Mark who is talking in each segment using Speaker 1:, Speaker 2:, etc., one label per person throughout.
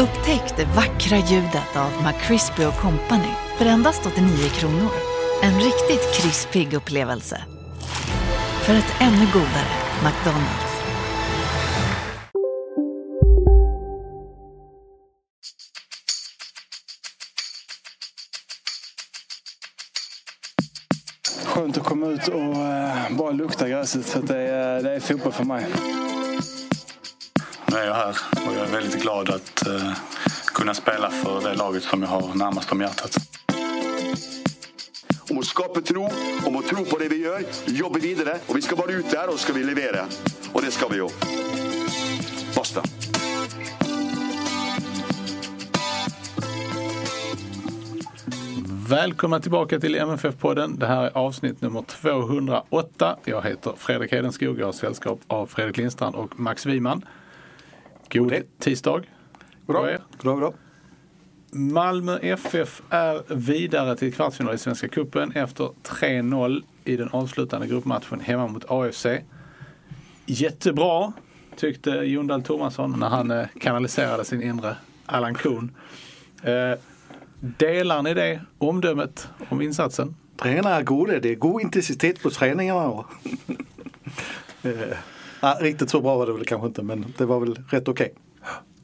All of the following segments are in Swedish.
Speaker 1: Upptäck det vackra ljudet av McCrispy Company för endast 89 kronor. En riktigt krispig upplevelse. För ett ännu godare McDonalds.
Speaker 2: Skönt att komma ut och eh, bara lukta gräset. Så det, är, det är fotboll för mig.
Speaker 3: Nu är jag här och jag är väldigt glad att eh, kunna spela för det laget som jag har närmast om hjärtat.
Speaker 4: om å skape tro, om å tro på det vi gjør, jobbe videre. Og vi skal bare ut der, og så skal vi levere. Og det skal vi jo. Basta.
Speaker 5: Välkomna tillbaka till MFF-podden. Det här är avsnitt nummer 208. Jag heter Fredrik Hedenskog. Jag har sällskap av Fredrik Lindstrand och Max Wiman. God tisdag.
Speaker 6: Goddag. Goddag, goddag.
Speaker 5: Malmö FF är vidare till kvartsfinal i Svenska Cupen efter 3-0 i den avslutande gruppmatchen hemma mot AFC. Jättebra tyckte Jon Dahl Tomasson när han eh, kanaliserade sin inre Allan Kuhn. Eh, delar ni det omdömet om insatsen?
Speaker 6: Tränare är goda. Det är god intensitet på träningarna. nej, riktigt så bra var det väl kanske inte men det var väl rätt okej.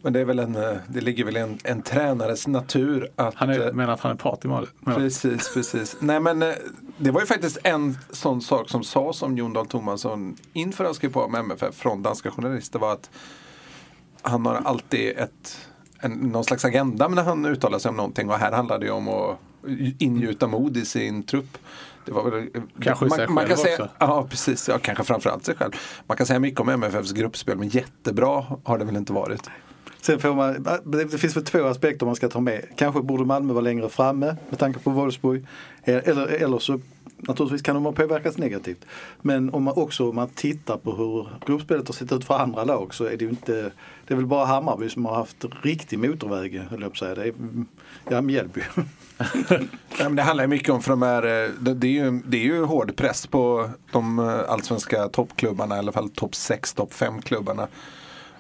Speaker 7: Men det, är väl en, eh, det ligger väl i en, en tränares natur att...
Speaker 5: Han är,
Speaker 7: eh,
Speaker 5: menar att han är part i målet.
Speaker 7: Precis, precis. Nej men eh, det var ju faktiskt en sån sak som sades om Jon Dahl Tomasson inför han skrev på med MFF från danska journalister var att han har alltid ett, en, någon slags agenda när han uttalar sig om någonting och här handlar det ju om att ingjuta mod i sin trupp. Det var väl,
Speaker 5: Kanske i sig
Speaker 7: man, man kan
Speaker 5: själv
Speaker 7: säga,
Speaker 5: också.
Speaker 7: Ja, precis. Ja, kanske framförallt sig själv. Man kan säga mycket om MFFs gruppspel men jättebra har det väl inte varit.
Speaker 6: Sen får man, det det finns väl två aspekter man ska ta med. Kanske borde Malmö vara längre framme med tanke på Wolfsburg. Eller, eller så naturligtvis kan de ha påverkats negativt. Men om man också om man tittar på hur gruppspelet har sett ut för andra lag så är det ju inte Det är väl bara Hammarby som har haft riktig motorväg höll jag på att säga. Det är, ja, Mjällby.
Speaker 7: Nej, men det handlar ju mycket om för de här, eh, det, är ju, det är ju hård press på de eh, allsvenska toppklubbarna, i alla fall topp 6, topp 5 klubbarna.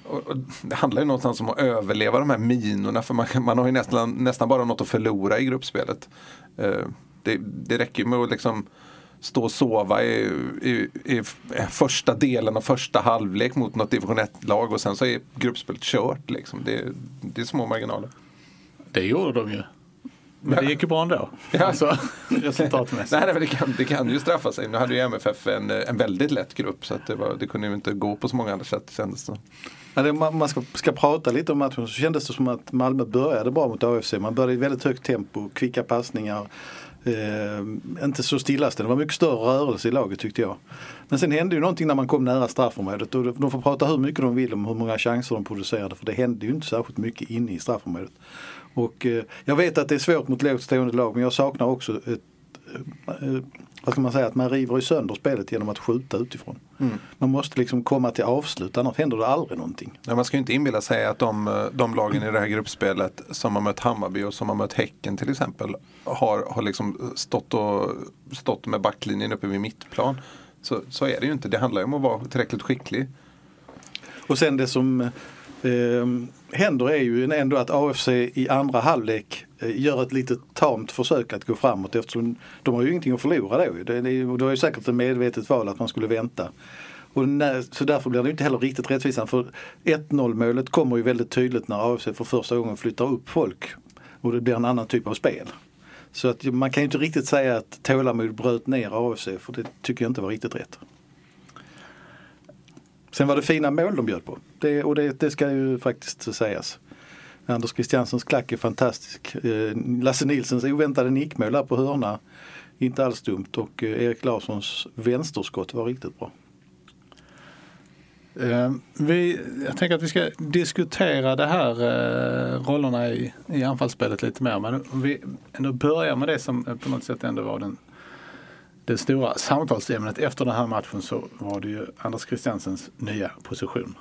Speaker 7: Och det handlar ju någonstans om att överleva de här minorna för man, man har ju nästan, nästan bara något att förlora i gruppspelet. Eh, det, det räcker ju med att liksom stå och sova i, i, i första delen av första halvlek mot något division 1-lag och sen så är gruppspelet kört. Liksom. Det, det är små marginaler.
Speaker 5: Det gjorde de ju. Men det gick ju bra ändå.
Speaker 7: Ja.
Speaker 5: Alltså, resultatmässigt.
Speaker 7: Nej, nej men det kan, det kan ju straffa sig. Nu hade ju MFF en, en väldigt lätt grupp så att det, var, det kunde ju inte gå på så många andra sätt kändes det.
Speaker 6: Ja, man man ska, ska prata lite om matchen så kändes det som att Malmö började bra mot AFC. Man började i väldigt högt tempo, kvicka passningar. Eh, inte så stillastående, det var mycket större rörelse i laget tyckte jag. Men sen hände ju någonting när man kom nära straffområdet. Och de får prata hur mycket de vill om hur många chanser de producerade för det hände ju inte särskilt mycket inne i straffområdet. Och eh, jag vet att det är svårt mot lågt stående lag men jag saknar också ett, eh, vad ska man säga, att man river sönder spelet genom att skjuta utifrån. Man måste liksom komma till avslut annars händer det aldrig någonting.
Speaker 7: Ja, man ska ju inte inbilla sig att de, eh, de lagen i det här gruppspelet som har mött Hammarby och som har mött Häcken till exempel har, har liksom stått, och, stått med backlinjen uppe vid mittplan. Så, så är det ju inte. Det handlar ju om att vara tillräckligt skicklig.
Speaker 6: Och sen det som eh, händer är ju ändå att AFC i andra halvlek Eh, gör ett litet tamt försök att gå framåt eftersom de har ju ingenting att förlora då. Det, det, det var ju säkert ett medvetet val att man skulle vänta. Och när, så därför blir det inte heller riktigt rättvisande för 1-0 målet kommer ju väldigt tydligt när AFC för första gången flyttar upp folk. Och det blir en annan typ av spel. Så att man kan ju inte riktigt säga att tålamod bröt ner AFC för det tycker jag inte var riktigt rätt. Sen var det fina mål de bjöd på. Det, och det, det ska ju faktiskt sägas. Anders Christianssons klack är fantastisk. Eh, Lasse Nilsens oväntade nickmål där på hörna. Inte alls dumt och eh, Erik Larssons vänsterskott var riktigt bra.
Speaker 5: Eh, vi, jag tänker att vi ska diskutera det här rollerna i, i anfallsspelet lite mer. Men om vi ändå börjar med det som på något sätt ändå var den, det stora samtalsämnet efter den här matchen så var det ju Anders Christiansens nya position.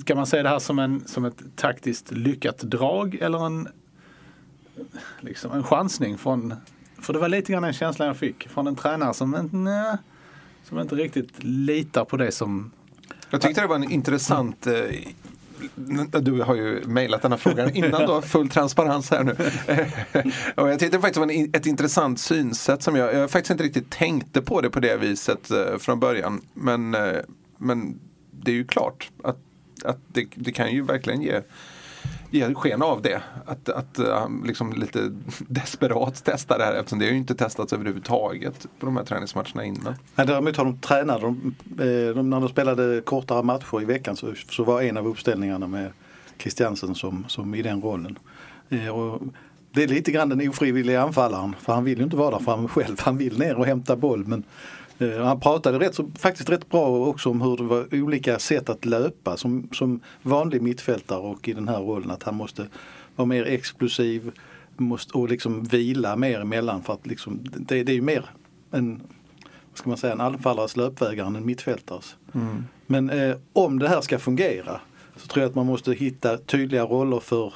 Speaker 5: Ska man säga det här som, en, som ett taktiskt lyckat drag eller en, liksom en chansning från, för det var lite grann den känslan jag fick från en tränare som inte, nej, som inte riktigt litar på det som
Speaker 7: Jag tyckte det var en intressant eh, du har ju mejlat den här frågan innan då, full transparens här nu. och jag tyckte det faktiskt var ett intressant synsätt som jag, jag faktiskt inte riktigt tänkte på det på det viset eh, från början. Men, eh, men det är ju klart att, att det, det kan ju verkligen ge ger sken av det. Att, att han liksom lite desperat testar det här eftersom det har ju inte testats överhuvudtaget på de här träningsmatcherna innan.
Speaker 6: Nej, däremot har de tränat, de, eh, de, när de spelade kortare matcher i veckan så, så var en av uppställningarna med Christiansen som, som i den rollen. Eh, och det är lite grann den ofrivilliga anfallaren för han vill ju inte vara där framme själv. Han vill ner och hämta boll men han pratade rätt, så, faktiskt rätt bra också om hur det var olika sätt att löpa som, som vanlig mittfältare och i den här rollen att han måste vara mer explosiv måste, och liksom vila mer emellan för att liksom, det, det är ju mer en, vad ska man säga, en anfallares löpvägar än en mittfältares. Mm. Men eh, om det här ska fungera så tror jag att man måste hitta tydliga roller för,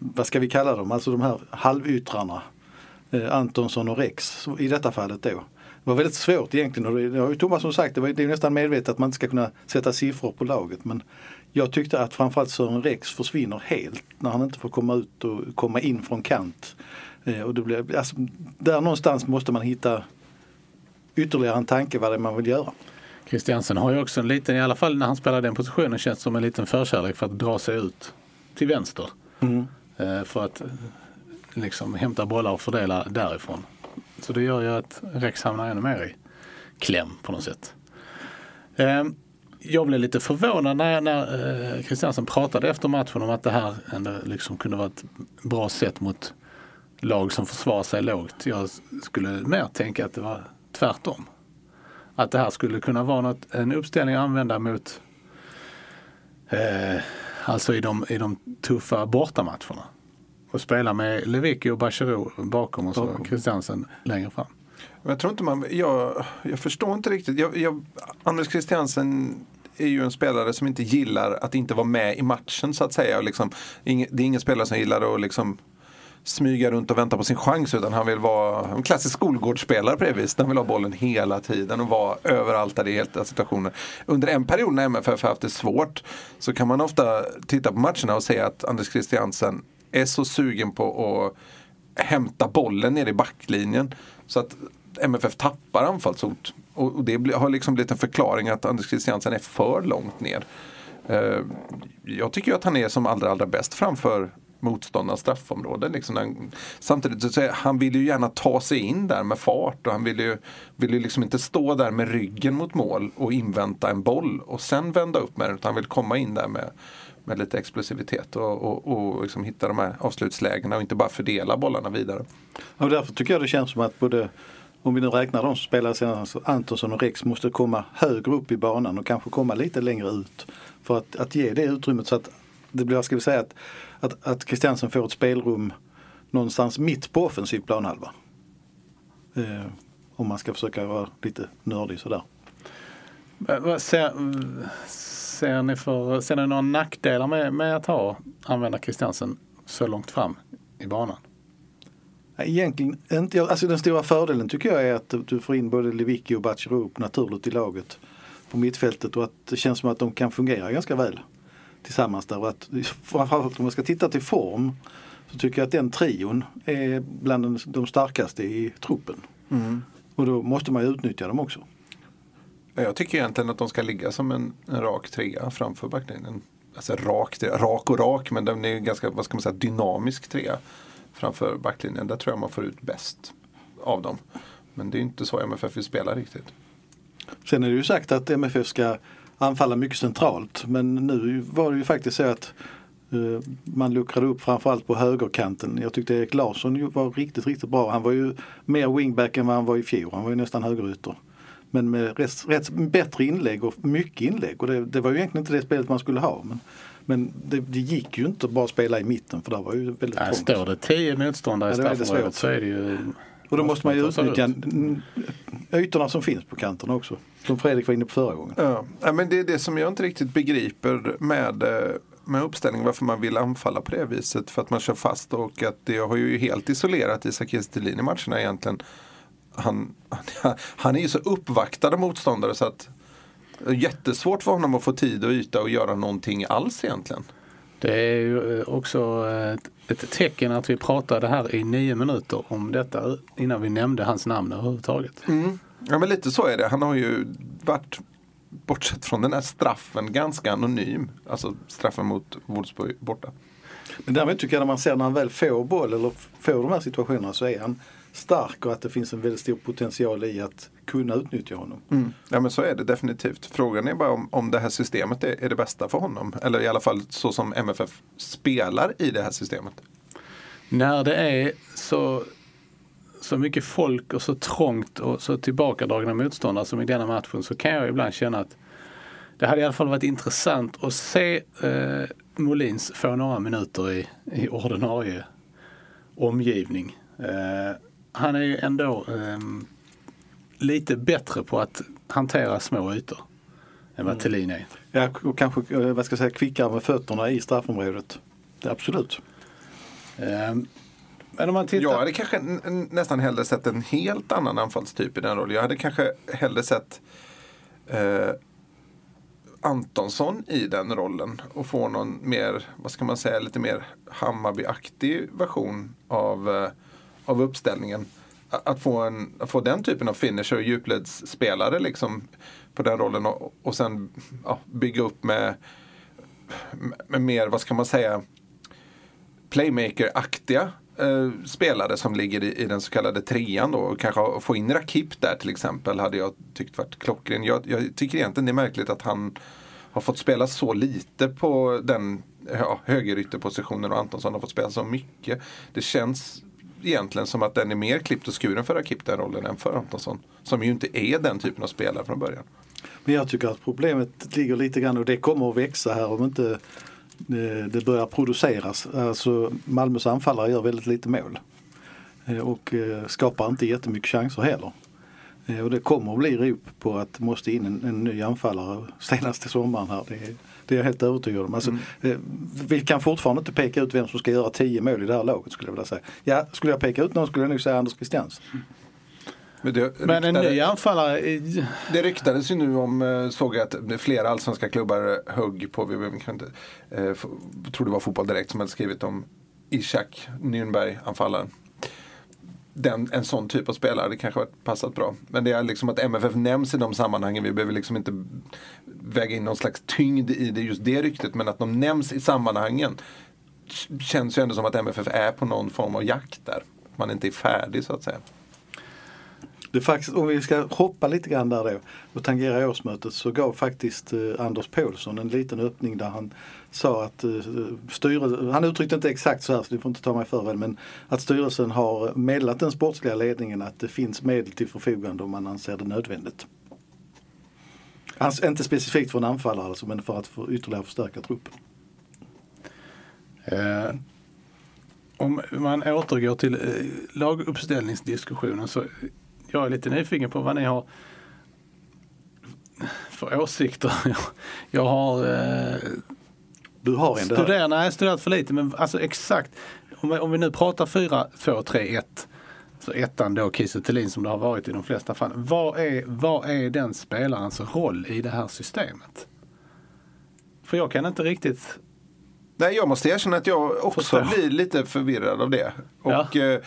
Speaker 6: vad ska vi kalla dem, alltså de här halvyttrarna. Eh, Antonsson och Rex i detta fallet då. Det var väldigt svårt egentligen och det har ju Thomasson sagt, det, var, det är nästan medvetet att man inte ska kunna sätta siffror på laget. Men jag tyckte att framförallt Sören Rex försvinner helt när han inte får komma ut och komma in från kant. Eh, och det blir, alltså, där någonstans måste man hitta ytterligare en tanke vad det är man vill göra.
Speaker 5: Christiansen har ju också en liten, i alla fall när han spelar den positionen, känns som en liten förkärlek för att dra sig ut till vänster. Mm. Eh, för att liksom hämta bollar och fördela därifrån. Så det gör ju att Rex hamnar ännu mer i kläm på något sätt. Ehm, jag blev lite förvånad när, när eh, Kristiansen pratade efter matchen om att det här ändå liksom kunde vara ett bra sätt mot lag som försvarar sig lågt. Jag skulle mer tänka att det var tvärtom. Att det här skulle kunna vara något, en uppställning att använda mot eh, alltså i de, i de tuffa bortamatcherna och spela med Lewicki och Bachirou bakom och så bakom. Christiansen längre fram.
Speaker 7: Jag tror inte man, jag, jag förstår inte riktigt. Jag, jag, Anders Christiansen är ju en spelare som inte gillar att inte vara med i matchen så att säga. Liksom, det är ingen spelare som gillar att liksom smyga runt och vänta på sin chans utan han vill vara en klassisk skolgårdsspelare på det viset. Han vill ha bollen hela tiden och vara överallt där det är helt situationer. Under en period när MFF har haft det svårt så kan man ofta titta på matcherna och säga att Anders Christiansen är så sugen på att hämta bollen ner i backlinjen. Så att MFF tappar anfallshot. Och det har liksom blivit en förklaring att Anders Christiansen är för långt ner. Eh, jag tycker att han är som allra, allra bäst framför motståndarnas straffområde. Liksom samtidigt så han vill ju gärna ta sig in där med fart och han vill ju, vill ju liksom inte stå där med ryggen mot mål och invänta en boll och sen vända upp med den utan han vill komma in där med, med lite explosivitet och, och, och liksom hitta de här avslutslägena och inte bara fördela bollarna vidare.
Speaker 6: Ja, därför tycker jag det känns som att både om vi nu räknar de som spelar senast, alltså Antonsson och Rex måste komma högre upp i banan och kanske komma lite längre ut. För att, att ge det utrymmet så att det blir, ska vi säga att, att, att Christiansen får ett spelrum någonstans mitt på offensiv planhalva. Eh, om man ska försöka vara lite nördig sådär.
Speaker 5: Ser, ser ni, för, ser ni några nackdelar med, med att ha, använda Christiansen så långt fram i banan?
Speaker 6: Egentligen inte. Alltså den stora fördelen tycker jag är att du får in både Lewicki och Bachirou naturligt i laget på mittfältet och att det känns som att de kan fungera ganska väl tillsammans där. Och att, framförallt om man ska titta till form så tycker jag att den trion är bland de starkaste i truppen. Mm. Och då måste man ju utnyttja dem också.
Speaker 7: Jag tycker egentligen att de ska ligga som en, en rak trea framför backlinjen. Alltså rak, rak och rak men den är ganska vad ska man säga, dynamisk trea framför backlinjen. Där tror jag man får ut bäst av dem. Men det är inte så MFF vill spela riktigt.
Speaker 6: Sen är det ju sagt att MFF ska anfalla mycket centralt men nu var det ju faktiskt så att uh, man luckrade upp framförallt på högerkanten. Jag tyckte Erik Larsson var riktigt, riktigt bra. Han var ju mer wingback än vad han var i fjol. Han var ju nästan högerytter. Men med rätt, rätt, bättre inlägg och mycket inlägg. Och det, det, var ju egentligen inte det spelet man skulle ha. Men, men det, det gick ju inte bara att spela i mitten för det var ju väldigt trångt.
Speaker 5: Står det tio motståndare i straffområdet så är det ju
Speaker 6: och då måste man ju utnyttja ytorna som finns på kanterna också. Som Fredrik var inne på förra gången.
Speaker 7: Ja, men det är det som jag inte riktigt begriper med, eh, med uppställningen. Varför man vill anfalla på det viset. För att man kör fast och att det har ju helt isolerat Isak Estelin i matcherna egentligen. Han, han, är ju så uppvaktad av motståndare så att Jättesvårt för honom att få tid och yta och göra någonting alls egentligen.
Speaker 5: Det är ju eh, också ett, ett tecken att vi pratade här i nio minuter om detta innan vi nämnde hans namn överhuvudtaget.
Speaker 7: Mm. Ja men lite så är det. Han har ju varit, bortsett från den här straffen, ganska anonym. Alltså straffen mot Wolfsburg borta.
Speaker 6: Men därmed tycker jag när man ser när han väl får boll eller får de här situationerna så är han stark och att det finns en väldigt stor potential i att kunna utnyttja honom.
Speaker 7: Mm. Ja men så är det definitivt. Frågan är bara om, om det här systemet är, är det bästa för honom. Eller i alla fall så som MFF spelar i det här systemet.
Speaker 5: När det är så, så mycket folk och så trångt och så tillbakadragna motståndare som i denna matchen så kan jag ibland känna att det hade i alla fall varit intressant att se eh, Molins få några minuter i, i ordinarie omgivning. Eh, han är ju ändå eh, lite bättre på att hantera små ytor än vad mm. Thelin är.
Speaker 6: Ja, och kanske eh, vad ska jag säga, kvickare med fötterna i straffområdet. Det, absolut.
Speaker 7: Eh, men om man tittar... Jag hade kanske nästan hellre sett en helt annan anfallstyp i den rollen. Jag hade kanske hellre sett eh, Antonsson i den rollen och få någon mer, vad ska man säga, lite mer Hammarby-aktig version av, eh, av uppställningen. Att få, en, att få den typen av finisher och djupledsspelare liksom på den rollen och, och sen ja, bygga upp med, med mer, vad ska man säga, playmaker-aktiga eh, spelare som ligger i, i, den så kallade trean då. Kanske få in Rakip där till exempel hade jag tyckt varit klockren. Jag, jag tycker egentligen det är märkligt att han har fått spela så lite på den ja, högerytterpositionen och Antonsson har fått spela så mycket. Det känns egentligen som att den är mer klippt och skuren för Akip den rollen än för Antonsson. Som ju inte är den typen av spelare från början.
Speaker 6: Men jag tycker att problemet ligger lite grann och det kommer att växa här om inte eh, det börjar produceras. Alltså Malmös anfallare gör väldigt lite mål. Eh, och eh, skapar inte jättemycket chanser heller. Och det kommer att bli rop på att det måste in en, en ny anfallare senast till sommaren här. Det, det är jag helt övertygad om. Alltså, mm. Vi kan fortfarande inte peka ut vem som ska göra tio mål i det här laget skulle jag vilja säga. Ja, skulle jag peka ut någon skulle jag nog säga Anders Christiansen.
Speaker 5: Men, det, men en ny anfallare?
Speaker 7: Det ryktades ju nu om, eh, såg jag att flera allsvenska klubbar högg på, vi kan inte, eh, tror det var Fotboll Direkt som hade skrivit om Ishak Nürnberg, anfallaren. Den, en sån typ av spelare, det kanske hade passat bra. Men det är liksom att MFF nämns i de sammanhangen, vi behöver liksom inte väga in någon slags tyngd i det, just det ryktet, men att de nämns i sammanhangen känns ju ändå som att MFF är på någon form av jakt där. Man inte är färdig så att säga.
Speaker 6: Det faktiskt, om vi ska hoppa lite grann där då och tangera årsmötet så gav faktiskt eh, Anders Paulsson en liten öppning där han sa att eh, styrelsen, han uttryckte inte exakt så här så du får inte ta mig för väl, men att styrelsen har meddelat den sportsliga ledningen att det finns medel till förfogande om man anser det nödvändigt. Alltså, inte specifikt för en anfallare alltså, men för att för ytterligare förstärka truppen.
Speaker 5: Eh, om man återgår till eh, laguppställningsdiskussionen så jag är lite nyfiken på vad ni har för åsikter. Jag har eh,
Speaker 6: du har en
Speaker 5: studerat, nej, studerat för lite men alltså exakt. Om vi, om vi nu pratar 4, 2, 3, 1. Så ettan då Kiese som det har varit i de flesta fall. Vad är, vad är den spelarens roll i det här systemet? För jag kan inte riktigt
Speaker 7: Nej, jag måste erkänna att jag också blir lite förvirrad av det. Och, ja, eh,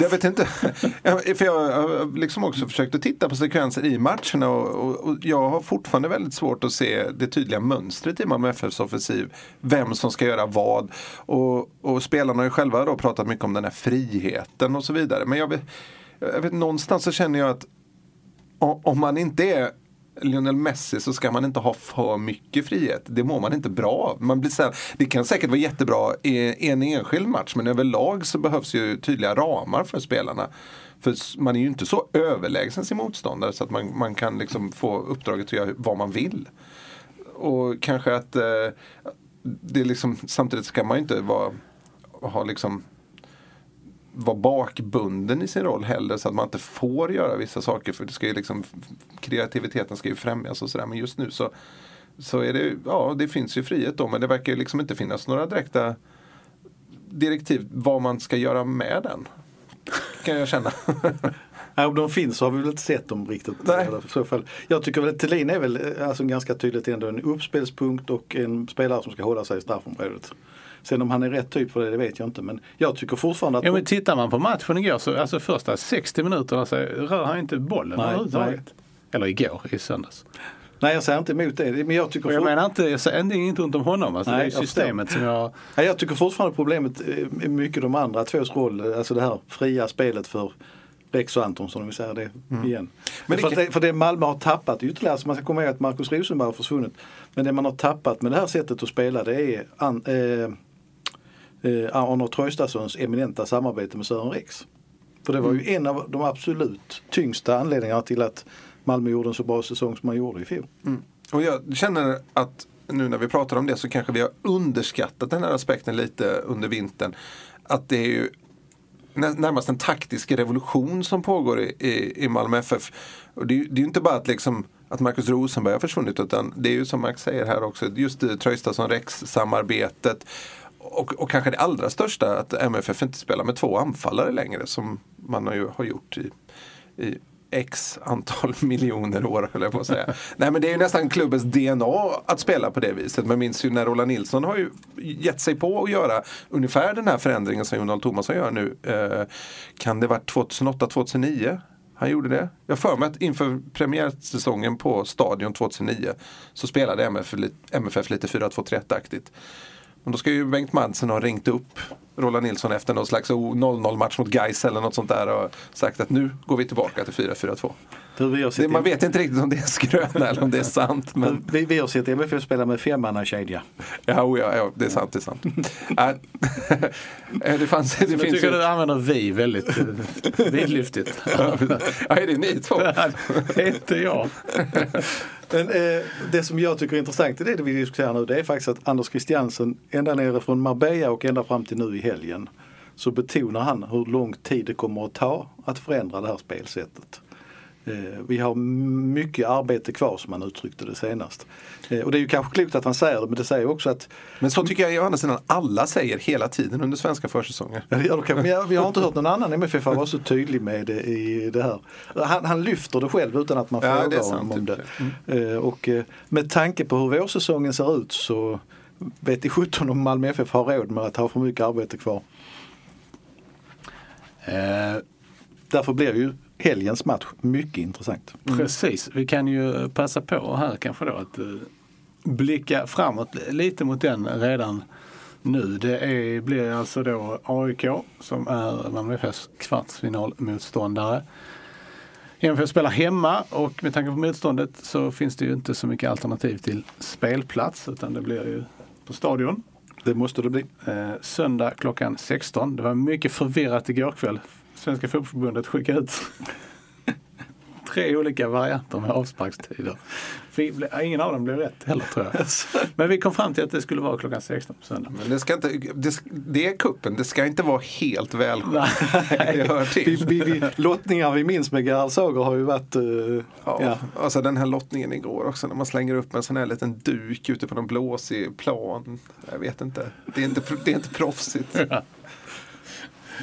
Speaker 7: jag vet inte, för jag har liksom också försökt att titta på sekvenser i matcherna och, och, och, jag har fortfarande väldigt svårt att se det tydliga mönstret i Malmö FFs offensiv. Vem som ska göra vad. Och, och spelarna har ju själva då pratat mycket om den här friheten och så vidare. Men jag vet, jag vet någonstans så känner jag att om man inte är Lionel Messi så ska man inte ha för mycket frihet. Det mår man inte bra av. Man blir här, det kan säkert vara jättebra i en enskild match men överlag så behövs ju tydliga ramar för spelarna. För man är ju inte så överlägsen sin motståndare så att man, man kan liksom få uppdraget att göra vad man vill. Och kanske att eh, det liksom, samtidigt ska man ju inte vara, ha liksom vara bakbunden i sin roll heller så att man inte får göra vissa saker för det ska ju liksom kreativiteten ska ju främjas och sådär men just nu så så är det, ja det finns ju frihet då men det verkar ju liksom inte finnas några direkta direktiv vad man ska göra med den. Kan jag känna.
Speaker 6: Nej, om de finns så har vi väl inte sett dem riktigt.
Speaker 7: Nej.
Speaker 6: I så fall. Jag tycker väl att Thelin är väl alltså, ganska tydligt ändå en uppspelspunkt och en spelare som ska hålla sig i straffområdet. Sen om han är rätt typ för det, det vet jag inte. Men jag tycker fortfarande att...
Speaker 5: Ja, men tittar man på matchen igår så alltså första 60 minuterna så rör han inte bollen
Speaker 6: Nej,
Speaker 5: överhuvudtaget. Eller igår i söndags.
Speaker 6: Nej jag säger inte emot det. Men jag tycker,
Speaker 5: Och jag
Speaker 6: for...
Speaker 5: menar inte, jag säger inte ont om honom. Alltså,
Speaker 6: Nej,
Speaker 5: det är
Speaker 6: jag
Speaker 5: systemet som jag...
Speaker 6: Nej, jag tycker fortfarande problemet är mycket de andra tvås roll. Alltså det här fria spelet för Rex och Anton som de vill säga det igen.
Speaker 7: Men
Speaker 6: Men
Speaker 7: det
Speaker 6: för,
Speaker 7: kan-
Speaker 6: det, för det Malmö har tappat ytterligare, så man ska komma ihåg att Markus Rosenberg har försvunnit. Men det man har tappat med det här sättet att spela det är an, eh, eh, Arnold Traustatssons eminenta samarbete med Sören Rex. För det var ju en av de absolut tyngsta anledningarna till att Malmö gjorde en så bra säsong som man gjorde i fjol.
Speaker 7: Och jag känner att nu när vi pratar om det så kanske vi har underskattat den här aspekten lite under vintern. Att det är ju nä- närmast en taktisk revolution som pågår i, i, i Malmö FF. Och det, är det är ju inte bara att, liksom, att Marcus Rosenberg har försvunnit utan det är ju som Max säger här också just det Traustason-Rex-samarbetet. Och, och kanske det allra största att MFF inte spelar med två anfallare längre som man har, ju, har gjort i, i x antal miljoner år höll jag på att säga. Nej men det är ju nästan klubbens DNA att spela på det viset. Man minns ju när Roland Nilsson har ju gett sig på att göra ungefär den här förändringen som Jon Dahl Tomasson gör nu. Eh, kan det varit 2008-2009? Han gjorde det. Jag för mig att inför premiärsäsongen på Stadion 2009 så spelade MFF, MFF lite 4-2-3-aktigt. Men då ska ju Bengt Madsen ha ringt upp Roland Nilsson efter någon slags 0-0 match mot Gais eller något sånt där och sagt att nu går vi tillbaka till 4-4-2.
Speaker 6: Hur vi har
Speaker 7: Det,
Speaker 6: sett
Speaker 7: man vet inte riktigt om det är skröna eller om det är sant. Men
Speaker 6: vi, vi har sett MFF spela med femmannakedja.
Speaker 7: ja, oh ja, ja, det är sant. Det är sant. Äh, det fanns, det
Speaker 5: Jag
Speaker 7: finns
Speaker 5: tycker
Speaker 7: ju,
Speaker 5: du använder vi väldigt eh, vidlyftigt.
Speaker 7: ja, är det ni två?
Speaker 5: Det är inte jag.
Speaker 6: Men eh, det som jag tycker är intressant i det vi diskuterar nu det är faktiskt att Anders Christiansen ända nere från Marbella och ända fram till nu i helgen så betonar han hur lång tid det kommer att ta att förändra det här spelsättet. Eh, vi har mycket arbete kvar som han uttryckte det senast. Eh, och det är ju kanske klokt att han säger det men det säger också att
Speaker 7: Men så tycker jag å andra sidan alla säger hela tiden under svenska försäsonger.
Speaker 6: Ja, det gör det kanske. Men jag, vi har inte hört någon annan MFF vara så tydlig med det i det här. Han, han lyfter det själv utan att man
Speaker 7: Ja,
Speaker 6: frågar honom om det.
Speaker 7: typ.
Speaker 6: Eh, Och med tanke på hur vårsäsongen ser ut så vet i 17 om Malmö FF har råd med att ha för mycket arbete kvar.
Speaker 5: Eh,
Speaker 6: Därför blir ju helgens match mycket intressant. Mm.
Speaker 5: Precis, vi kan ju passa på här kanske då att eh, blicka framåt lite mot den redan nu. Det är, blir alltså då AIK som är Malmö FFs kvartsfinalmotståndare. MFF spelar hemma och med tanke på motståndet så finns det ju inte så mycket alternativ till spelplats utan det blir ju på Stadion.
Speaker 6: Det måste det bli.
Speaker 5: Eh, söndag klockan 16. Det var mycket förvirrat igår kväll. Svenska fotbollförbundet skickade ut tre olika varianter med avsparkstider. Ingen av dem blev rätt heller tror jag. Men vi kom fram till att det skulle vara klockan 16 på söndag.
Speaker 7: Men det, ska inte, det, det är kuppen, det ska inte vara helt välskött. Det hör till.
Speaker 6: vi, vi, lottningar vi minns med Gerhard Sager har ju varit eh,
Speaker 7: Ja,
Speaker 6: ja.
Speaker 7: Alltså den här lottningen igår också när man slänger upp en sån här liten duk ute på någon blåsig plan. Jag vet inte. Det är inte, det är inte proffsigt.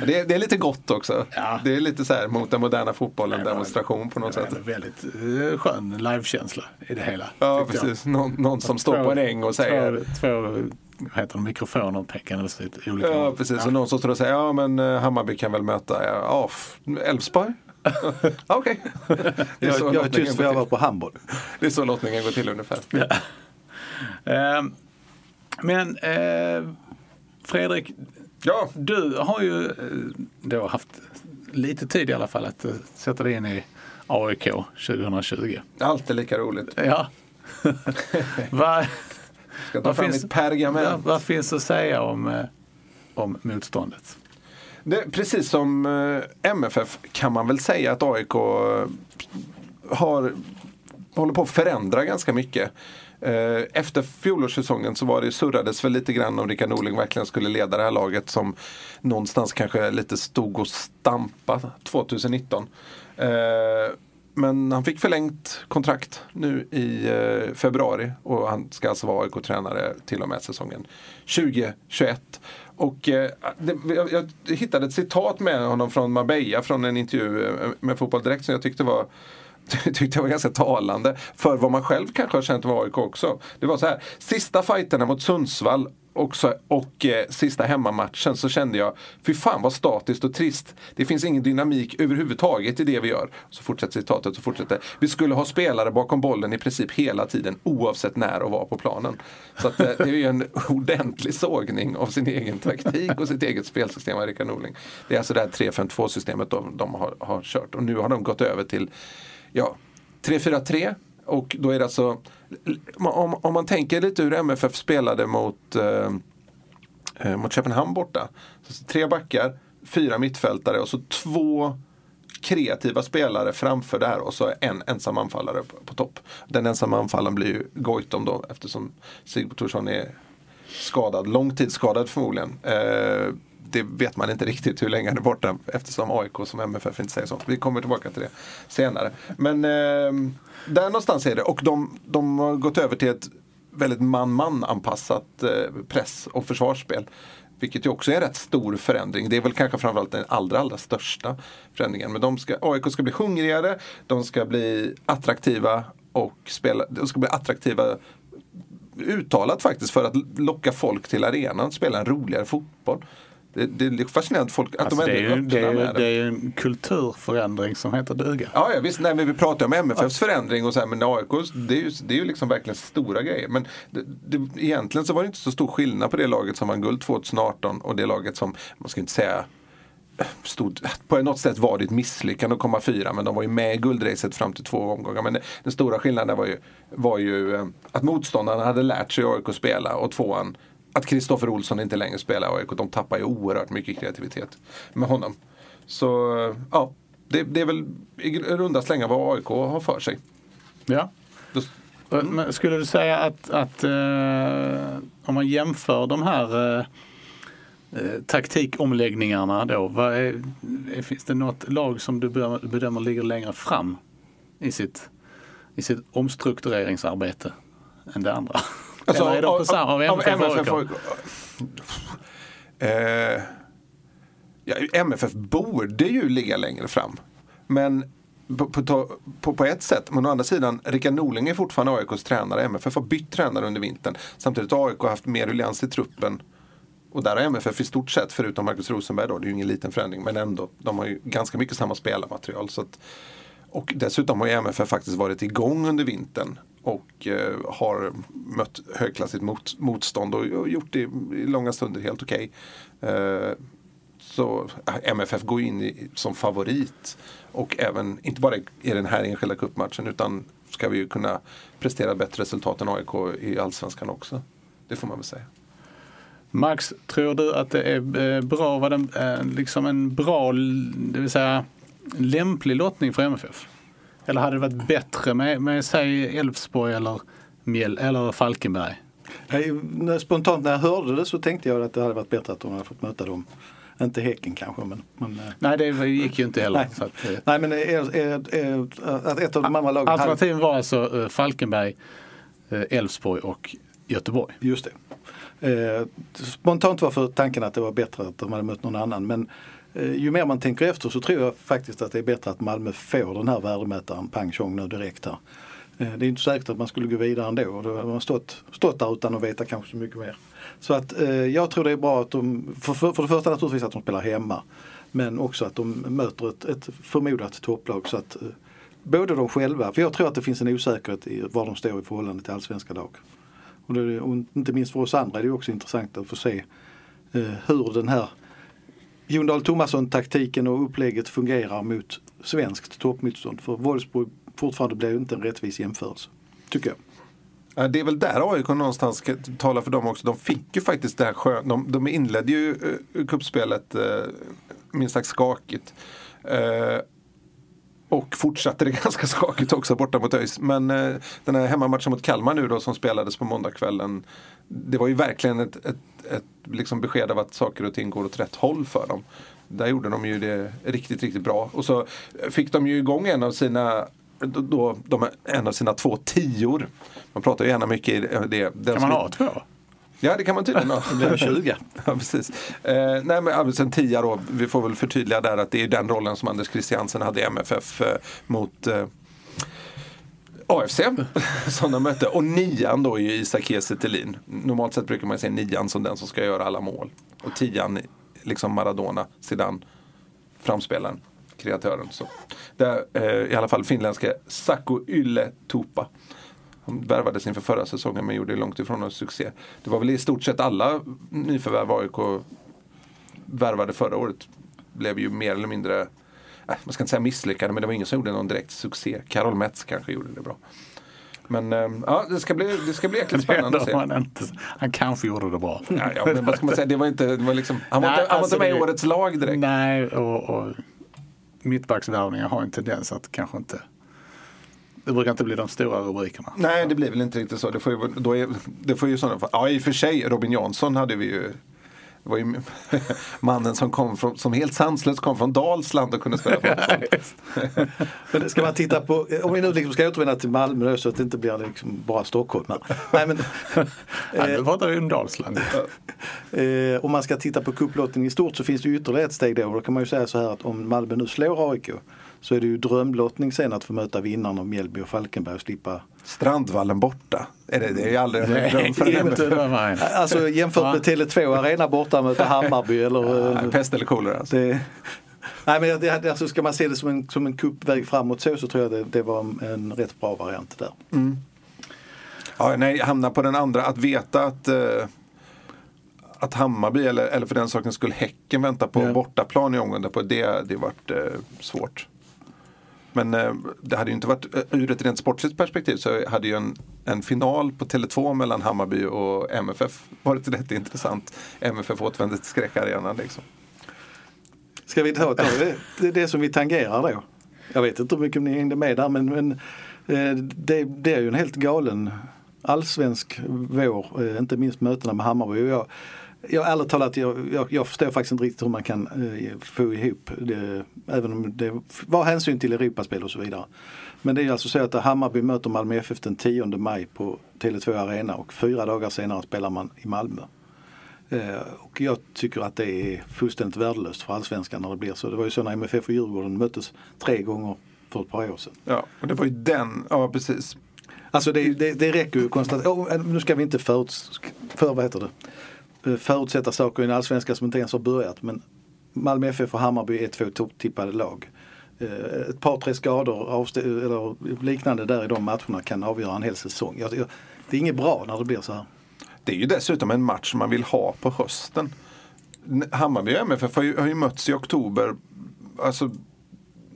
Speaker 7: Det är, det är lite gott också.
Speaker 5: Ja.
Speaker 7: Det är lite så här mot den moderna fotbollen
Speaker 5: Nej, men-
Speaker 7: demonstration på något
Speaker 5: Det
Speaker 7: sätt.
Speaker 5: väldigt eh, skön livekänsla i det hela.
Speaker 7: Ja, precis. Någon, någon som står
Speaker 5: Två-
Speaker 7: på en äng och säger
Speaker 5: Två, två heter de, mikrofoner pekande åt lite olika
Speaker 7: Ja, precis. Och någon som står och säger ja men eh, Hammarby kan väl möta ja, ja, Elfsborg. Ja, Okej. Det, så
Speaker 6: jag, jag är tyst för jag var
Speaker 7: till.
Speaker 6: på handboll.
Speaker 7: det är så lottningen går till ungefär.
Speaker 5: Eh, men eh, Fredrik,
Speaker 7: Ja,
Speaker 5: Du har ju eh, då haft lite tid i alla fall att eh, sätta dig in i AIK 2020.
Speaker 7: alltid lika roligt.
Speaker 5: Ja. vad,
Speaker 7: Ska ta
Speaker 5: vad,
Speaker 7: fram
Speaker 5: finns,
Speaker 7: mitt pergament.
Speaker 5: vad finns att säga om, eh, om motståndet?
Speaker 7: Det, precis som MFF kan man väl säga att AIK har, håller på att förändra ganska mycket. Eh, efter fjolårssäsongen så var det, surrades väl lite grann om Rickard Norling verkligen skulle leda det här laget som någonstans kanske lite stod och stampa 2019. Eh, men han fick förlängt kontrakt nu i eh, februari och han ska alltså vara AIK-tränare till och med säsongen 2021. Och eh, det, jag, jag, hittade ett citat med honom från Marbella från en intervju med Fotboll Direkt som jag tyckte var tyckte jag var ganska talande för vad man själv kanske har känt med AIK också. Det var så här, sista fighterna mot Sundsvall också, och eh, sista hemmamatchen så kände jag, fy fan vad statiskt och trist. Det finns ingen dynamik överhuvudtaget i det vi gör. Så fortsätter citatet och fortsätter. Vi skulle ha spelare bakom bollen i princip hela tiden oavsett när och var på planen. Så att, eh, det är ju en ordentlig sågning av sin egen taktik och sitt eget spelsystem av Rickard Norling. Det är alltså det här 3-5-2 systemet de, de har, har kört och nu har de gått över till ja, 3-4-3 och då är det alltså om, om man tänker lite hur MFF spelade mot, eh, eh, mot Köpenhamn borta. Så tre backar, fyra mittfältare och så två kreativa spelare framför där och så en ensam anfallare på, på topp. Den ensamma anfallaren blir ju Goitom då eftersom Sigurd Thorsson är skadad, långtidsskadad förmodligen. Eh, det vet man inte riktigt hur länge han är borta eftersom AIK som MFF inte säger så. Vi kommer tillbaka till det senare. Men eh, där någonstans är det och de, de har gått över till ett väldigt man-man anpassat eh, press och försvarsspel. Vilket ju också är en rätt stor förändring. Det är väl kanske framförallt den allra, allra största förändringen. Men de ska, AIK ska bli hungrigare, de ska bli attraktiva och spela, de ska bli attraktiva uttalat faktiskt för att locka folk till arenan, spela en roligare fotboll. Det, det är fascinerande att folk att
Speaker 5: alltså
Speaker 7: de
Speaker 5: det, är ju, det, är, det. det är ju en kulturförändring som heter duga.
Speaker 7: Ja, ja visst, nej, men vi pratar om MFFs ja. förändring och så här, men AIK det är ju, det är ju liksom verkligen stora grejer. Men det, det, egentligen så var det inte så stor skillnad på det laget som vann guld 2018 och det laget som, man ska inte säga Stod, på något sätt var det ett misslyckande att komma fyra men de var ju med i guldracet fram till två omgångar. Men den stora skillnaden var ju, var ju eh, att motståndarna hade lärt sig AIK spela och tvåan att Kristoffer Olsson inte längre spelar i AIK. De tappar ju oerhört mycket kreativitet med honom. Så ja, det, det är väl i runda slängar vad AIK har för sig.
Speaker 5: Ja. Mm. Men skulle du säga att, att eh, om man jämför de här eh, eh taktikomläggningarna då. Är, finns det något lag som du bedömer ligger längre fram i sitt, i sitt omstruktureringsarbete än det andra? Alltså, Eller är de på samma av MFF, MFF och
Speaker 7: eh, ja, MFF borde ju ligga längre fram. Men på, på, på, på, ett sätt. Men å andra sidan, Rickard Norling är fortfarande AIKs tränare. MFF har bytt tränare under vintern. Samtidigt har AIK haft mer ruljans i truppen. Och där har MFF i stort sett, förutom Marcus Rosenberg då, det är ju ingen liten förändring, men ändå. De har ju ganska mycket samma spelarmaterial. Så att, och dessutom har ju MFF faktiskt varit igång under vintern och eh, har mött högklassigt mot, motstånd och, och, gjort det i långa stunder helt okej. Okay. Eh, så eh, MFF går in i, som favorit och även, inte bara i den här enskilda cupmatchen utan ska vi ju kunna prestera bättre resultat än AIK i Allsvenskan också. Det får man väl säga.
Speaker 5: Max, tror du att det är eh, bra, var det eh, liksom en bra, det vill säga lämplig lottning för MFF? Eller hade det varit bättre med, med säg Elfsborg eller, eller Falkenberg?
Speaker 6: Spontant när jag hörde det så tänkte jag att det hade varit bättre att de hade fått möta dem. Inte Häcken kanske men... men eh.
Speaker 5: Nej det gick ju inte heller.
Speaker 6: Nej, att, eh. Nej men är, är, är, att ett av de andra lagen...
Speaker 5: Alternativen hade... var alltså eh, Falkenberg, Elfsborg och Göteborg.
Speaker 6: Just det. spontant var för tanken att det var bättre att de hade mött någon annan men Eh, ju mer man tänker efter så tror jag faktiskt att det är bättre att Malmö får den här värdemätaren pang tjong nu direkt här. Eh, det är inte säkert att man skulle gå vidare ändå. Då hade man stått, stått där utan att veta kanske så mycket mer. Så att eh, jag tror det är bra att de, för, för, för det första naturligtvis att de spelar hemma. Men också att de möter ett, ett förmodat topplag. Så att, både de själva, för jag tror att det finns en osäkerhet i var de står i förhållande till allsvenska lag. Och, det, och inte minst för oss andra är det också intressant att få se hur den här Jon Dahl Tomasson-taktiken och upplägget fungerar mot svenskt toppmotstånd. För Wolfsburg fortfarande blir inte en rättvis jämförelse, tycker jag.
Speaker 7: Det är väl där AIK någonstans ska tala för dem också. De fick ju faktiskt det här skönt. De, de inledde ju cupspelet kuppspelet eh, minst sagt skakigt. Eh, och fortsatte det ganska skakigt också borta mot ÖIS. Men uh, den här hemmamatchen mot Kalmar nu då som spelades på måndagskvällen. Det var ju verkligen ett, ett ett liksom besked av att saker och ting går åt rätt håll för dem. Där gjorde de ju det riktigt, riktigt bra. Och så fick de ju igång en av sina då, då, de en av sina två tior. Man pratar ju gärna mycket i det. Den
Speaker 5: Kan man ha två?
Speaker 7: Ja, det kan man tydligen ha.
Speaker 6: Det blir 20.
Speaker 7: Ja, precis. Eh, nej, men alltså, en tia då, vi får väl förtydliga där att det är den rollen som Anders Christiansen hade i MFF eh, mot eh, AFC som de mötte. Och nian då är ju Isak Kiese. Normalt sett brukar man säga nian som den som ska göra alla mål. Och tian liksom Maradona, Zidane, framspelaren, kreatören. Så. Där, eh, I alla fall finländska Saku Yle Tupa. Han värvades inför förra säsongen men gjorde långt ifrån någon succé. Det var väl i stort sett alla nyförvärv AIK värvade förra året blev ju mer eller mindre, äh, man ska inte säga misslyckade, men det var ingen som gjorde någon direkt succé. Karol Metz kanske gjorde det bra. Men eh, ja, det ska bli, det ska bli jäkligt spännande att se.
Speaker 5: Han, inte, han kanske gjorde det bra.
Speaker 7: Ja, ja, men vad ska man säga, det var inte, det var liksom, han var
Speaker 5: Nej,
Speaker 7: inte, han var
Speaker 5: alltså
Speaker 7: inte med i årets lag direkt.
Speaker 5: Nej, och, och mittbacksvärvningar har en tendens att kanske inte... Det brukar inte bli de stora rubrikerna.
Speaker 7: Nej, det blir väl inte riktigt så. Det får ju, då är, det får ju sådana. Ja, i och för sig, Robin Jansson hade vi ju. Det var ju mannen som kom från, som helt sanslöst kom från Dalsland och kunde spela fotboll.
Speaker 6: Men ska man titta på, om vi nu liksom ska återvända till Malmö så att det inte blir liksom bara Stockholm. Nej, men,
Speaker 5: Ja, nu pratar vi om Dalsland.
Speaker 6: Eh, om man ska titta på kupplottningen i stort så finns det ytterligare ett steg då. Då kan man ju säga så här att om Malmö nu slår AIK så är det ju drömlottning sen att få möta vinnaren av Mjällby och Falkenberg och slippa.
Speaker 7: Strandvallen borta. Är det, det är ju aldrig en dröm för en.
Speaker 6: Alltså jämfört med Tele2 Arena borta möta Hammarby eller
Speaker 7: Nej, Pest eller kolera alltså.
Speaker 6: det, Nej men det, alltså ska man se det som en, som en kuppväg framåt så, så tror jag det, det var en, rätt bra variant där.
Speaker 7: Ja, nej, hamna på den andra. Att veta att, eh, att Hammarby eller, eller för den saken skulle Häcken vänta på
Speaker 6: Ja.
Speaker 7: bortaplan i omgången på det, det varit eh, svårt. Men eh, det hade ju inte varit, eh, ur ett rent sportsligt perspektiv så hade ju en, en final på Tele2 mellan Hammarby och MFF varit rätt intressant. MFF återvände till skräckarenan liksom.
Speaker 6: Ska vi ta, ta det, det, som vi tangerar då? Jag vet inte hur mycket ni hängde med där men, men eh, det, det är ju en helt galen allsvensk vår, inte minst mötena med Hammarby. Och Jag, jag ärligt talat, jag, jag, jag förstår faktiskt inte riktigt hur man kan eh, få ihop det, även om det var hänsyn till Europaspel och så vidare. Men det är alltså så att Hammarby möter Malmö FF den 10 maj på Tele2 Arena och fyra dagar senare spelar man i Malmö. Eh, Och jag tycker att det är fullständigt värdelöst för allsvenskan när det blir så. Det var ju så när MFF och Djurgården möttes tre gånger för ett par år sedan.
Speaker 7: Ja, och det var ju den, ja precis.
Speaker 6: Alltså det, det, det räcker ju att konstatera, oh, nu ska vi inte föruts, för, vad heter det? Eh, förutsätta saker i en allsvenska som inte ens har börjat. Men Malmö FF och Hammarby är två topptippade lag. Eh, ett par tre skador eller liknande där i de matcherna kan avgöra en hel säsong. Jag, jag, det är inget bra när det blir så här.
Speaker 7: Det är ju dessutom en match man vill ha på hösten. Hammarby och MFF har ju, har ju mötts i oktober. Alltså,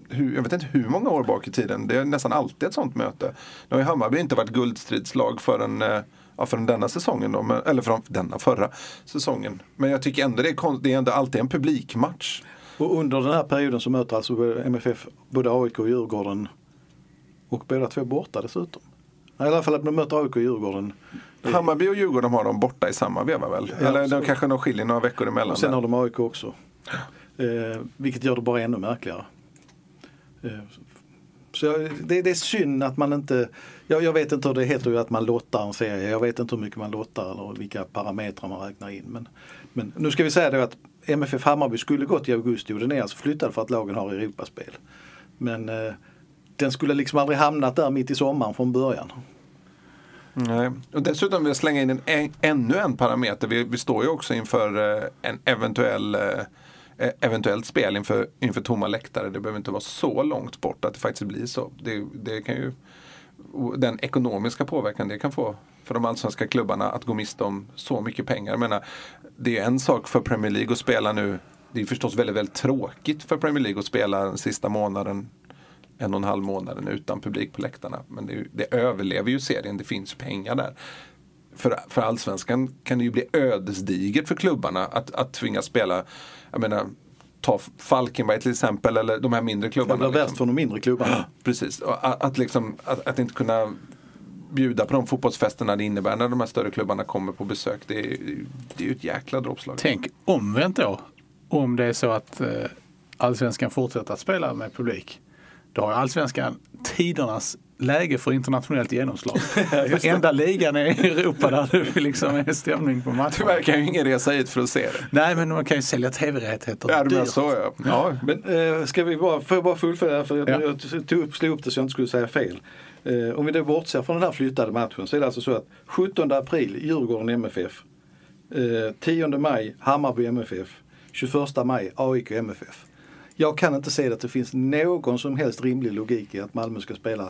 Speaker 7: hur, jag vet inte hur många år bak i tiden. Det är nästan alltid ett sånt möte. Nu har ju Hammarby inte varit guldstridslag förrän, eh, ja, förrän denna säsongen. Då, men, eller från denna förra säsongen. Men jag tycker ändå det är, konst, det är ändå alltid en publikmatch.
Speaker 6: Och under den här perioden så möter alltså MFF både AIK och Djurgården och båda två borta dessutom. I alla fall att de möter AIK och Djurgården.
Speaker 7: Hammarby och Djurgården har de borta i samma veva väl?
Speaker 6: Ja,
Speaker 7: eller de kanske de skiljer några veckor emellan.
Speaker 6: Och sen
Speaker 7: där.
Speaker 6: har de AIK också. Eh, vilket gör det bara ännu märkligare. Eh, så det, det är synd att man inte, jag, jag vet inte hur det heter ju att man lottar en serie. Jag vet inte hur mycket man lottar eller vilka parametrar man räknar in. Men, men nu ska vi säga då att MFF Hammarby skulle gått i augusti och den är alltså flyttad för att lagen har Europaspel. Men eh, den skulle liksom aldrig hamnat där mitt i sommaren från början.
Speaker 7: Nej. Och dessutom vill jag slänga in en, en, ännu en parameter. Vi, vi står ju också inför eh, en eventuell, eh, e, eventuellt spel inför, inför tomma läktare. Det behöver inte vara så långt bort att det faktiskt blir så. Det, det kan ju, den ekonomiska påverkan det kan få för de allsvenska klubbarna att gå miste om så mycket pengar. Jag menar, det är en sak för Premier League att spela nu. Det är förstås väldigt, väldigt tråkigt för Premier League att spela den sista månaden en och en halv månaden utan publik på läktarna. Men det, det överlever ju serien, det finns pengar där. För, för allsvenskan kan det ju bli ödesdigert för klubbarna att, att tvingas spela, jag menar, ta Falkenberg till exempel eller de här mindre
Speaker 6: Det
Speaker 7: klubbarna.
Speaker 6: blir värst
Speaker 7: liksom.
Speaker 6: för de mindre klubbarna.
Speaker 7: Precis, att, att, liksom, att, att inte kunna bjuda på de fotbollsfesterna det innebär när de här större klubbarna kommer på besök. Det är, det är ju ett jäkla dråpslag.
Speaker 5: Tänk omvänt då. Om det är så att eh, allsvenskan fortsätter att spela med publik. då har allsvenskan tidernas läge för internationellt genomslag. Enda ligan i Europa där det liksom är stämning på matchen.
Speaker 7: Tyvärr kan ju ingen resa hit för att se det.
Speaker 5: Nej, men man kan ju sälja tv-rättigheter
Speaker 7: Ja,
Speaker 5: dyrt.
Speaker 7: så ja. ja.
Speaker 6: Men eh, ska vi bara, får jag bara fullfölja för jag,
Speaker 5: Ja.
Speaker 6: jag tog upp, slog upp det så jag inte skulle säga fel. Eh, om vi då bortser från den här flyttade matchen så är det alltså så att 17 april Djurgården MFF. Eh, 10 maj Hammarby MFF. 21 maj AIK MFF. Jag kan inte se att det finns någon som helst rimlig logik i att Malmö ska spela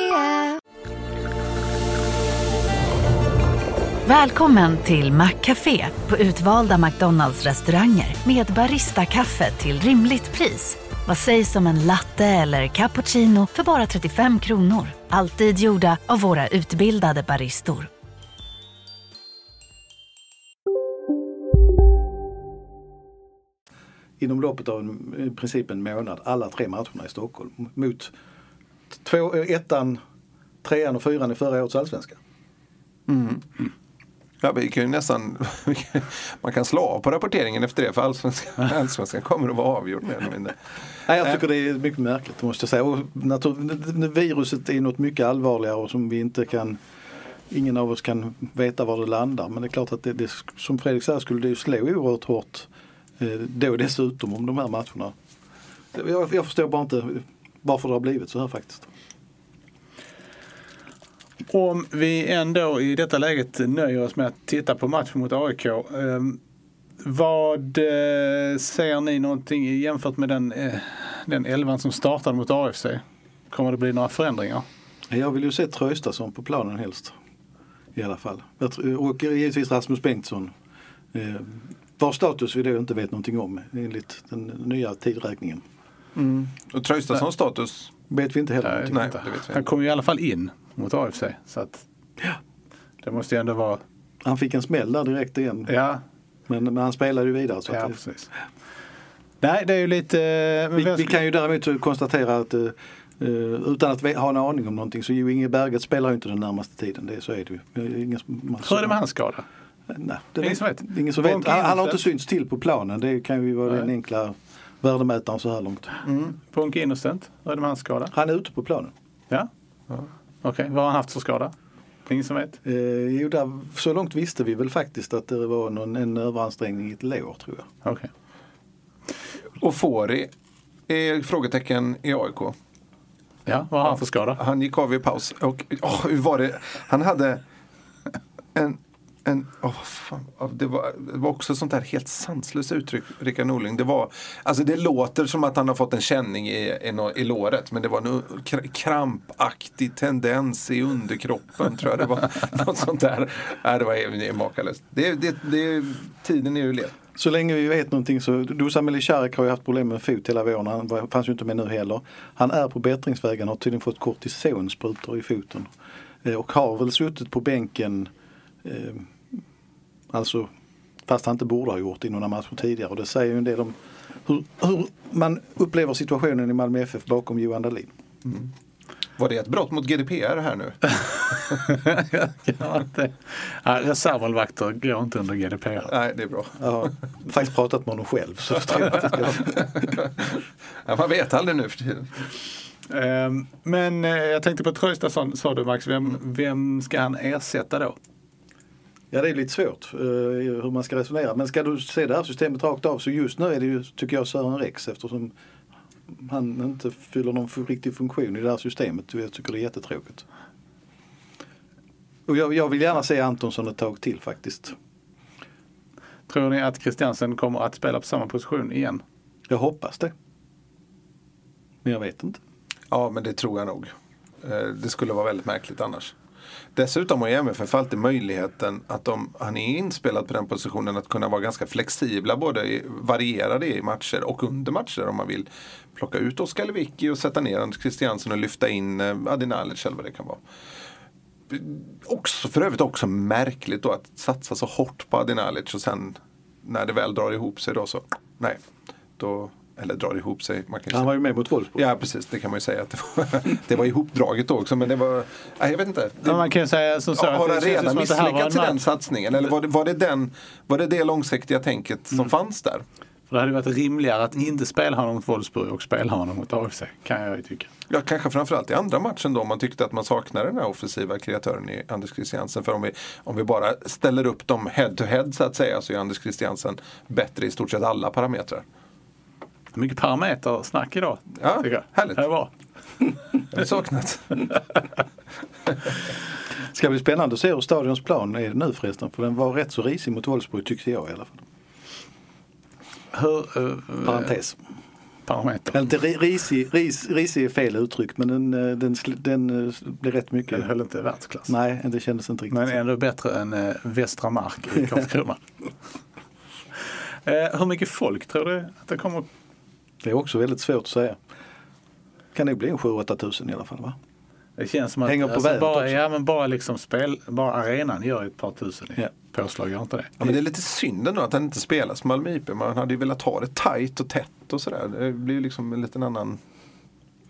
Speaker 1: Välkommen till Maccafé på utvalda McDonalds restauranger med Baristakaffe till rimligt pris. Vad sägs om en latte eller cappuccino för bara 35 kronor? Alltid gjorda av våra utbildade baristor.
Speaker 6: inom loppet av en, i princip en månad alla tre matcherna i Stockholm mot två, eh, ettan, trean och fyran i förra årets allsvenska.
Speaker 7: Ja, vi kan nästan, man kan slå av på rapporteringen efter det för allsvenskan, allsvenskan kommer att vara avgjord mer eller mindre.
Speaker 6: Nej, jag tycker det är mycket märkligt måste jag säga. Och natur, viruset är något mycket allvarligare och som vi inte kan Ingen av oss kan veta var det landar men det är klart att det, det som Fredrik säger skulle det ju slå oerhört hårt eh, då dessutom om de här matcherna. Jag, jag förstår bara inte varför det har blivit så här faktiskt.
Speaker 5: Om vi ändå i detta läget nöjer oss med att titta på matchen mot AIK. Eh, vad eh, ser ni någonting jämfört med den, eh, den elvan som startade mot AFC? Kommer det bli några förändringar?
Speaker 6: Jag vill ju se Traustason på planen helst. I alla fall. Och givetvis Rasmus Bengtsson. Eh, vars status vi då inte vet någonting om enligt den nya tidräkningen.
Speaker 7: Och Traustadssons status,
Speaker 6: Vet vi inte heller
Speaker 5: Nej,
Speaker 7: nej,
Speaker 5: inte.
Speaker 7: det vet vi
Speaker 5: Han
Speaker 7: inte.
Speaker 5: kom ju i alla fall in mot AFC. Så att det måste ju ändå vara...
Speaker 6: Han fick en smäll där direkt igen.
Speaker 5: Ja,
Speaker 6: Men, men han spelade ju vidare. Så
Speaker 5: ja
Speaker 6: att det,
Speaker 5: precis. Nej, det är ju lite... men
Speaker 6: vi, vi kan ju däremot konstatera att eh, eh, utan att ha en aning om någonting så ju Inge Berget spelar ju inte den närmaste tiden. Det, så är det ju. Det är Ingen, man,
Speaker 5: Hur är det med hans skada?
Speaker 6: Nej, det
Speaker 5: Ingen som vet?
Speaker 6: Ingen som vet. Han, han har inte synts till på planen. Det kan ju vara den enkla värdemätaren så här långt.
Speaker 5: Ponke Innocent, hur är det med hans skada?
Speaker 6: Han är ute på planen.
Speaker 5: Ja? Okej, vad har han haft för skada? Ingen som vet?
Speaker 6: Eh, jo, där, så långt visste vi väl faktiskt att det var någon, en överansträngning i ett lår tror jag.
Speaker 5: Okej.
Speaker 7: och Fori är frågetecken i AIK.
Speaker 5: Ja, vad har han för skada?
Speaker 7: Han gick av i paus. Och åh, hur var det? Han hade en en oh, fan, det, var, det var också sånt där helt sanslöst uttryck, Rickard Norling. Det, var, alltså det låter som att han har fått en känning i, i, i låret men det var en krampaktig tendens i underkroppen tror jag det var. Något sånt där. Nej, det var makalöst. Det, det, det, tiden är ju led.
Speaker 6: Så länge vi vet någonting så, Dusan Melicharek har ju haft problem med fot hela våren. Han fanns ju inte med nu heller. Han är på bättringsvägen har tydligen fått kortisonsprutor i foten. Eh, och har väl suttit på bänken, eh, alltså fast han inte borde ha gjort i några matcher tidigare. Och det säger ju en del om hur, hur man upplever situationen i Malmö FF bakom Johan Dahlin.
Speaker 7: Var det ett brott mot GDPR här nu?
Speaker 5: Ja, inte. Ja, reservmålvakter går inte under GDPR.
Speaker 7: Nej, det är bra.
Speaker 6: Jag har faktiskt pratat med honom själv. Så det.
Speaker 7: Ja, man vet aldrig nu för tiden.
Speaker 5: Ehm, Men eh, jag tänkte på Traustason sa du Max, vem, vem ska han ersätta då?
Speaker 6: Ja det är lite svårt eh, hur man ska resonera. Men ska du se det här systemet rakt av så just nu är det ju, tycker jag, Sören Rex eftersom han inte fyller någon riktig funktion i det här systemet. Jag tycker det är jättetråkigt. Och jag, jag vill gärna se Antonsson ett tag till faktiskt.
Speaker 5: Tror ni att Christiansen kommer att spela på samma position igen?
Speaker 6: Jag hoppas det. Men jag vet inte.
Speaker 7: Ja, men det tror jag nog. Eh, Det skulle vara väldigt märkligt annars. Dessutom har ju MFF alltid möjligheten att om han är inspelad på den positionen att kunna vara ganska flexibla, både i- varierade i matcher och under matcher om man vill plocka ut Oskar Lewicki och sätta ner Anders Christiansen och lyfta in eh, Adi Nalic eller vad det kan vara. också, för övrigt också märkligt då att satsa så hårt på Adinalic och sen när det väl drar ihop sig då så, nej. Då, eller drar ihop sig. Man kan
Speaker 6: Han var ju med mot Wolfsburg.
Speaker 7: Ja precis, det kan man ju säga att det var, det var ihopdraget också. Men det var, nej, jag vet inte. Det,
Speaker 5: man kan säga som så
Speaker 7: har
Speaker 5: var en
Speaker 7: misslyckats i den satsningen? Eller var det, var, det den, var det det långsiktiga tänket som fanns där?
Speaker 5: För det hade varit rimligare att inte spela honom mot Wolfsburg och spela honom mot AFC. Kan jag ju tycka.
Speaker 7: Ja, kanske framförallt i andra matchen då man tyckte att man saknade den här offensiva kreatören i Anders Christiansen. För om vi, om vi bara ställer upp dem head to head så att säga så är Anders Christiansen bättre i stort sett alla parametrar.
Speaker 5: Mycket parametersnack idag.
Speaker 7: Ja,
Speaker 5: tycker jag.
Speaker 7: härligt.
Speaker 5: Det är bra.
Speaker 7: Är saknat.
Speaker 6: Ska bli spännande att se hur stadions plan är nu förresten. För den var rätt så risig mot Wolfsburg tyckte jag i alla fall.
Speaker 5: Hur, eh,
Speaker 6: Parentes.
Speaker 5: parameter.
Speaker 6: Inte ri- risig, ris, risig är fel uttryck men den, eh, den, sl- den eh, blev rätt mycket.
Speaker 5: Den höll inte världsklass.
Speaker 6: Nej, det kändes inte riktigt.
Speaker 5: Men ändå bättre än Västra Mark i Karlskrona. eh, hur mycket folk tror du att det kommer?
Speaker 6: Det är också väldigt svårt att säga. Kan nog bli en 7-8 tusen i alla fall va?
Speaker 5: Det känns som att
Speaker 6: Hänger på
Speaker 5: alltså, bara,
Speaker 6: också.
Speaker 5: ja, men bara, liksom spel, bara arenan gör ett par tusen i
Speaker 6: Ja.
Speaker 5: påslag, gör inte det?
Speaker 7: Ja, men det är lite synd ändå att han inte spelas Malmö IP. Man hade ju velat ha det tajt och tätt och sådär. Det blir ju liksom en liten annan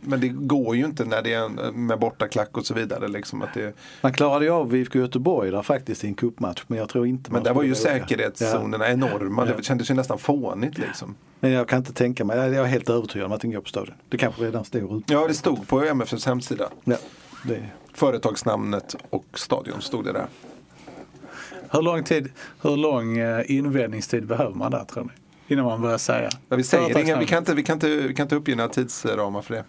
Speaker 7: men det går ju inte när det är med bortaklack och så vidare. Liksom att det,
Speaker 6: Man klarade ju av IFK Göteborg där faktiskt i en cupmatch men jag tror inte
Speaker 7: men där var ju säkerhetszonerna enorma.
Speaker 6: Ja.
Speaker 7: Det kändes ju nästan fånigt liksom.
Speaker 6: Men jag kan inte tänka mig, jag är helt övertygad om att den går på stadion. Det kanske redan står ute.
Speaker 7: Ja, det stod på MFFs hemsida.
Speaker 6: Ja, det,
Speaker 7: Företagsnamnet och stadion stod det där.
Speaker 5: Hur lång, tid, hur lång eh, invändningstid behöver man där tror ni? Innan man börjar säga.
Speaker 7: Ja, vi, säger inga, vi, kan inte, vi, kan inte, vi kan inte uppge några tidsramar för det.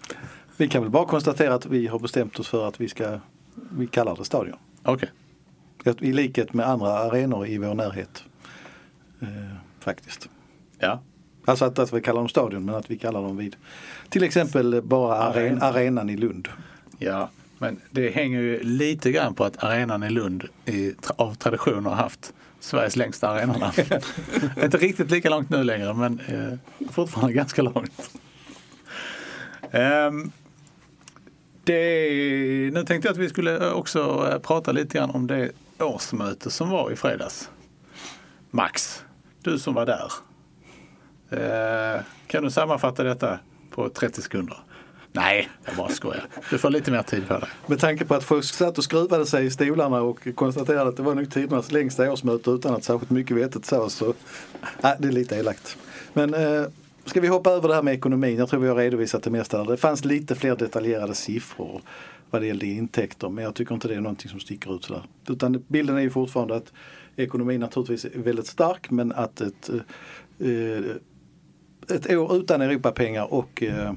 Speaker 6: vi kan väl bara konstatera att vi har bestämt oss för att vi ska, vi kallar det stadion.
Speaker 5: Okej.
Speaker 6: I likhet med andra arenor i vår närhet. Eh, faktiskt.
Speaker 5: Ja.
Speaker 6: Alltså att, att vi kallar dem stadion men att vi kallar dem vid till exempel bara aren,
Speaker 5: Arena.
Speaker 6: arenan i Lund.
Speaker 5: ja, men det hänger ju lite grann på att arenan i Lund i, av tradition har haft Sveriges längsta arenanamn. Inte riktigt lika långt nu längre men eh, fortfarande ganska långt. Um, det, nu tänkte jag att vi skulle eh, också eh, prata lite grann om det årsmöte som var i fredags. Max, du som var där. Eh, kan du sammanfatta detta på 30 sekunder? Nej, jag bara skojar. Du får lite mer tid på dig.
Speaker 6: Med tanke på att folk satt och skruvade sig i stolarna och konstaterade att det var nog tidernas längsta årsmöte utan att särskilt mycket vettigt sades. Så, nej, det är lite elakt. Men eh, ska vi hoppa över det här med ekonomin? Jag tror vi har redovisat det mesta. Det fanns lite fler detaljerade siffror vad det gällde intäkter men jag tycker inte det är någonting som sticker ut sådär. Utan bilden är ju fortfarande att ekonomin naturligtvis är väldigt stark men att ett, eh, eh ett år utan Europapengar och eh,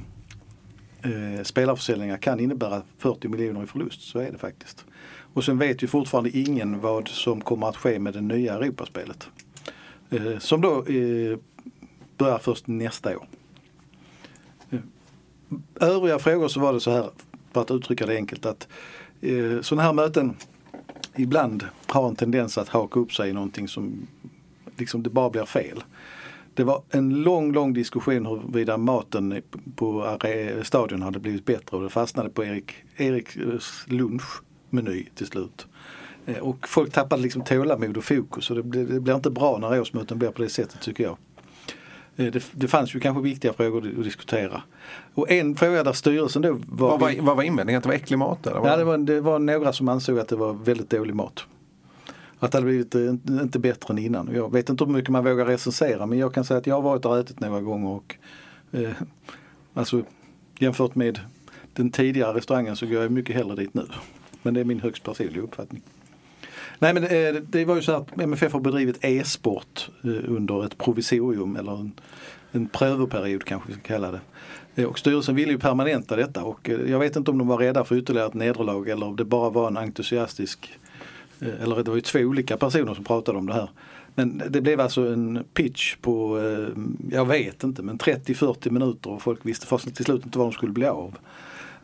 Speaker 6: eh, spelarförsäljningar kan innebära 40 miljoner i förlust. Så är det faktiskt. Och sen vet ju fortfarande ingen vad som kommer att ske med det nya Europaspelet. Eh, som då eh, börjar först nästa år. Eh, övriga frågor så var det så här, för att uttrycka det enkelt, att eh, sådana här möten ibland har en tendens att haka upp sig i någonting som liksom det bara blir fel. Det var en lång, lång diskussion huruvida maten på stadion hade blivit bättre och det fastnade på Erik, Eriks lunchmeny till slut. Eh, Och folk tappade liksom tålamod och fokus och det blir, det blir inte bra när årsmöten blir på det sättet tycker jag. Eh, Det, det fanns ju kanske viktiga frågor att diskutera. Och en fråga där styrelsen då var...
Speaker 7: Vad var, vad var invändningen? Att det var äcklig mat? Eller?
Speaker 6: Ja, det, var, det var några som ansåg att det var väldigt dålig mat. Att det hade blivit eh, inte- bättre än innan. Jag vet inte hur mycket man vågar recensera men jag kan säga att jag har varit där och ätit några gånger och eh, alltså jämfört med den tidigare restaurangen så går jag mycket hellre dit nu. Men det är min högst personliga uppfattning. Nej men eh, det var ju så att MFF har bedrivit e-sport eh, under ett provisorium eller en, en prövoperiod kanske vi ska kalla det. Eh, och styrelsen ville ju permanenta detta och eh, jag vet inte om de var rädda för ytterligare ett nederlag eller om det bara var en entusiastisk eh, Eh, eller det var ju två olika personer som pratade om det här. Men det blev alltså en pitch på, eh, jag vet inte, men 30-40 minuter och folk visste först till slut inte vad de skulle bli av.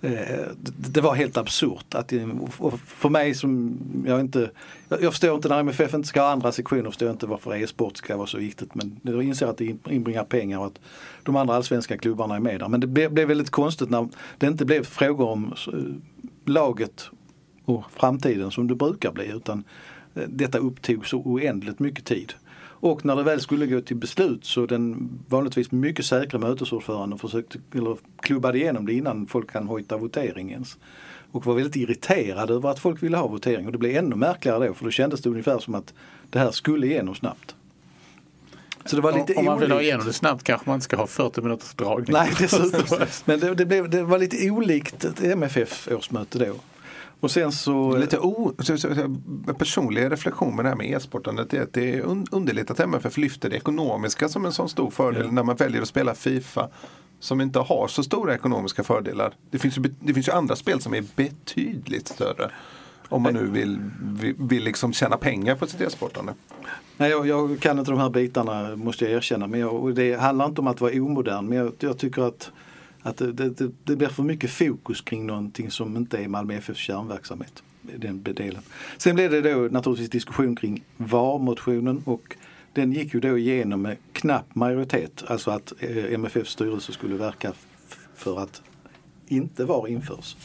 Speaker 6: Eh, det var helt absurt. Att, och för mig som, jag inte, jag förstår inte när MFF inte ska ha andra sektioner, förstår jag inte varför e-sport ska vara så viktigt. Men jag inser att det inbringar pengar och att de andra allsvenska klubbarna är med där. Men det blev, väldigt konstigt när det inte blev frågor om laget och framtiden som det brukar bli utan eh, detta upptog så oändligt mycket tid. Och när det väl skulle gå till beslut så den vanligtvis mycket säkra mötesordföranden försökte, eller klubbade igenom det innan folk kan hojta votering ens. Och var väldigt irriterad över att folk ville ha votering och det blev ännu märkligare då för då kändes det ungefär som att det här skulle igenom snabbt.
Speaker 5: Så det var lite Om man vill ha igenom det snabbt kanske man inte ska ha 40 minuters dragning.
Speaker 6: Nej, dessutom. Men det, det, blev, det var lite olikt ett MFF-årsmöte då. Och sen så...
Speaker 7: Lite o, personlig reflektion med det här med e-sportandet är att det är underligt att MFF lyfter det ekonomiska som en sån stor fördel ja. när man väljer att spela Fifa som inte har så stora ekonomiska fördelar. Det finns ju, det finns ju andra spel som är betydligt större. Om man nu vill, vill, vill liksom tjäna pengar på sitt e-sportande.
Speaker 6: Nej, jag, jag, kan inte de här bitarna måste jag erkänna. Men jag, det handlar inte om att vara omodern men jag, jag tycker att, att det, det, det, blir för mycket fokus kring någonting som inte är Malmö FFs kärnverksamhet. Den delen. Sen blev det då naturligtvis diskussion kring VAR-motionen och den gick ju då igenom med knapp majoritet. Alltså att eh, MFFs styrelse skulle verka för att inte VAR införs.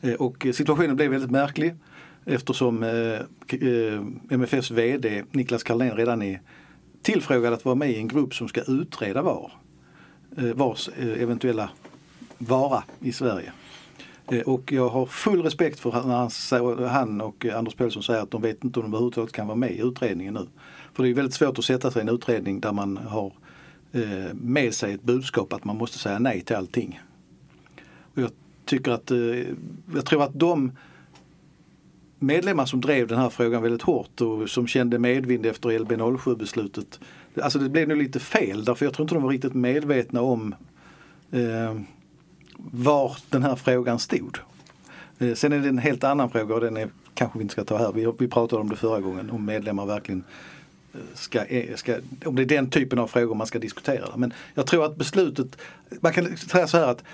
Speaker 6: Eh, och situationen blev väldigt märklig eftersom eh, MFFs VD Niklas Karlén redan är tillfrågad att vara med i en grupp som ska utreda VAR. VARs eventuella vara i Sverige. Eh, och jag har full respekt för när han och eh, Anders Pålsson säger att de vet inte om de överhuvudtaget kan vara med i utredningen nu. För det är väldigt svårt att sätta sig i en utredning där man har eh, med sig ett budskap att man måste säga nej till allting. Och jag tycker att, jag tror att de medlemmar som drev den här frågan väldigt hårt och som kände medvind efter LB07 beslutet. Alltså det blev nog lite fel därför jag tror inte de var riktigt medvetna om eh, var den här frågan stod. Eh, sen är det en helt annan fråga och den är, kanske vi inte ska ta här. Vi, vi pratade om det förra gången om medlemmar verkligen eh, Ska, eh, ska, om det är den typen av frågor man ska diskutera. Men jag tror att beslutet, man kan säga så här att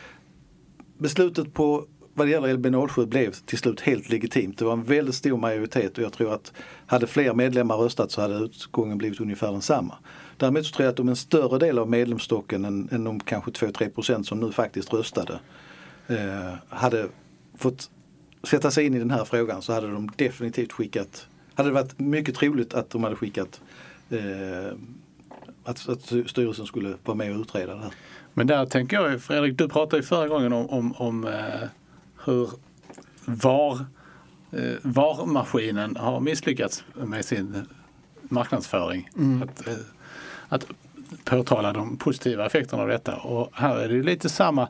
Speaker 6: beslutet på vad det gäller LB07 blev till slut helt legitimt. Det var en väldigt stor majoritet och jag tror att hade fler medlemmar röstat så hade utgången blivit ungefär densamma. Däremot så tror jag att om en större del av medlemsstocken än, än de kanske 2-3 procent som nu faktiskt röstade eh, hade fått sätta sig in i den här frågan så hade de definitivt skickat, hade det varit mycket troligt att de hade skickat eh, att, att styrelsen skulle vara med och utreda det här.
Speaker 5: Men där tänker jag, Fredrik, du pratade ju förra gången om, om, om eh hur VAR, eh, VAR-maskinen har misslyckats med sin marknadsföring. Mm. Att, eh, att påtala de positiva effekterna av detta. Och här är det lite samma.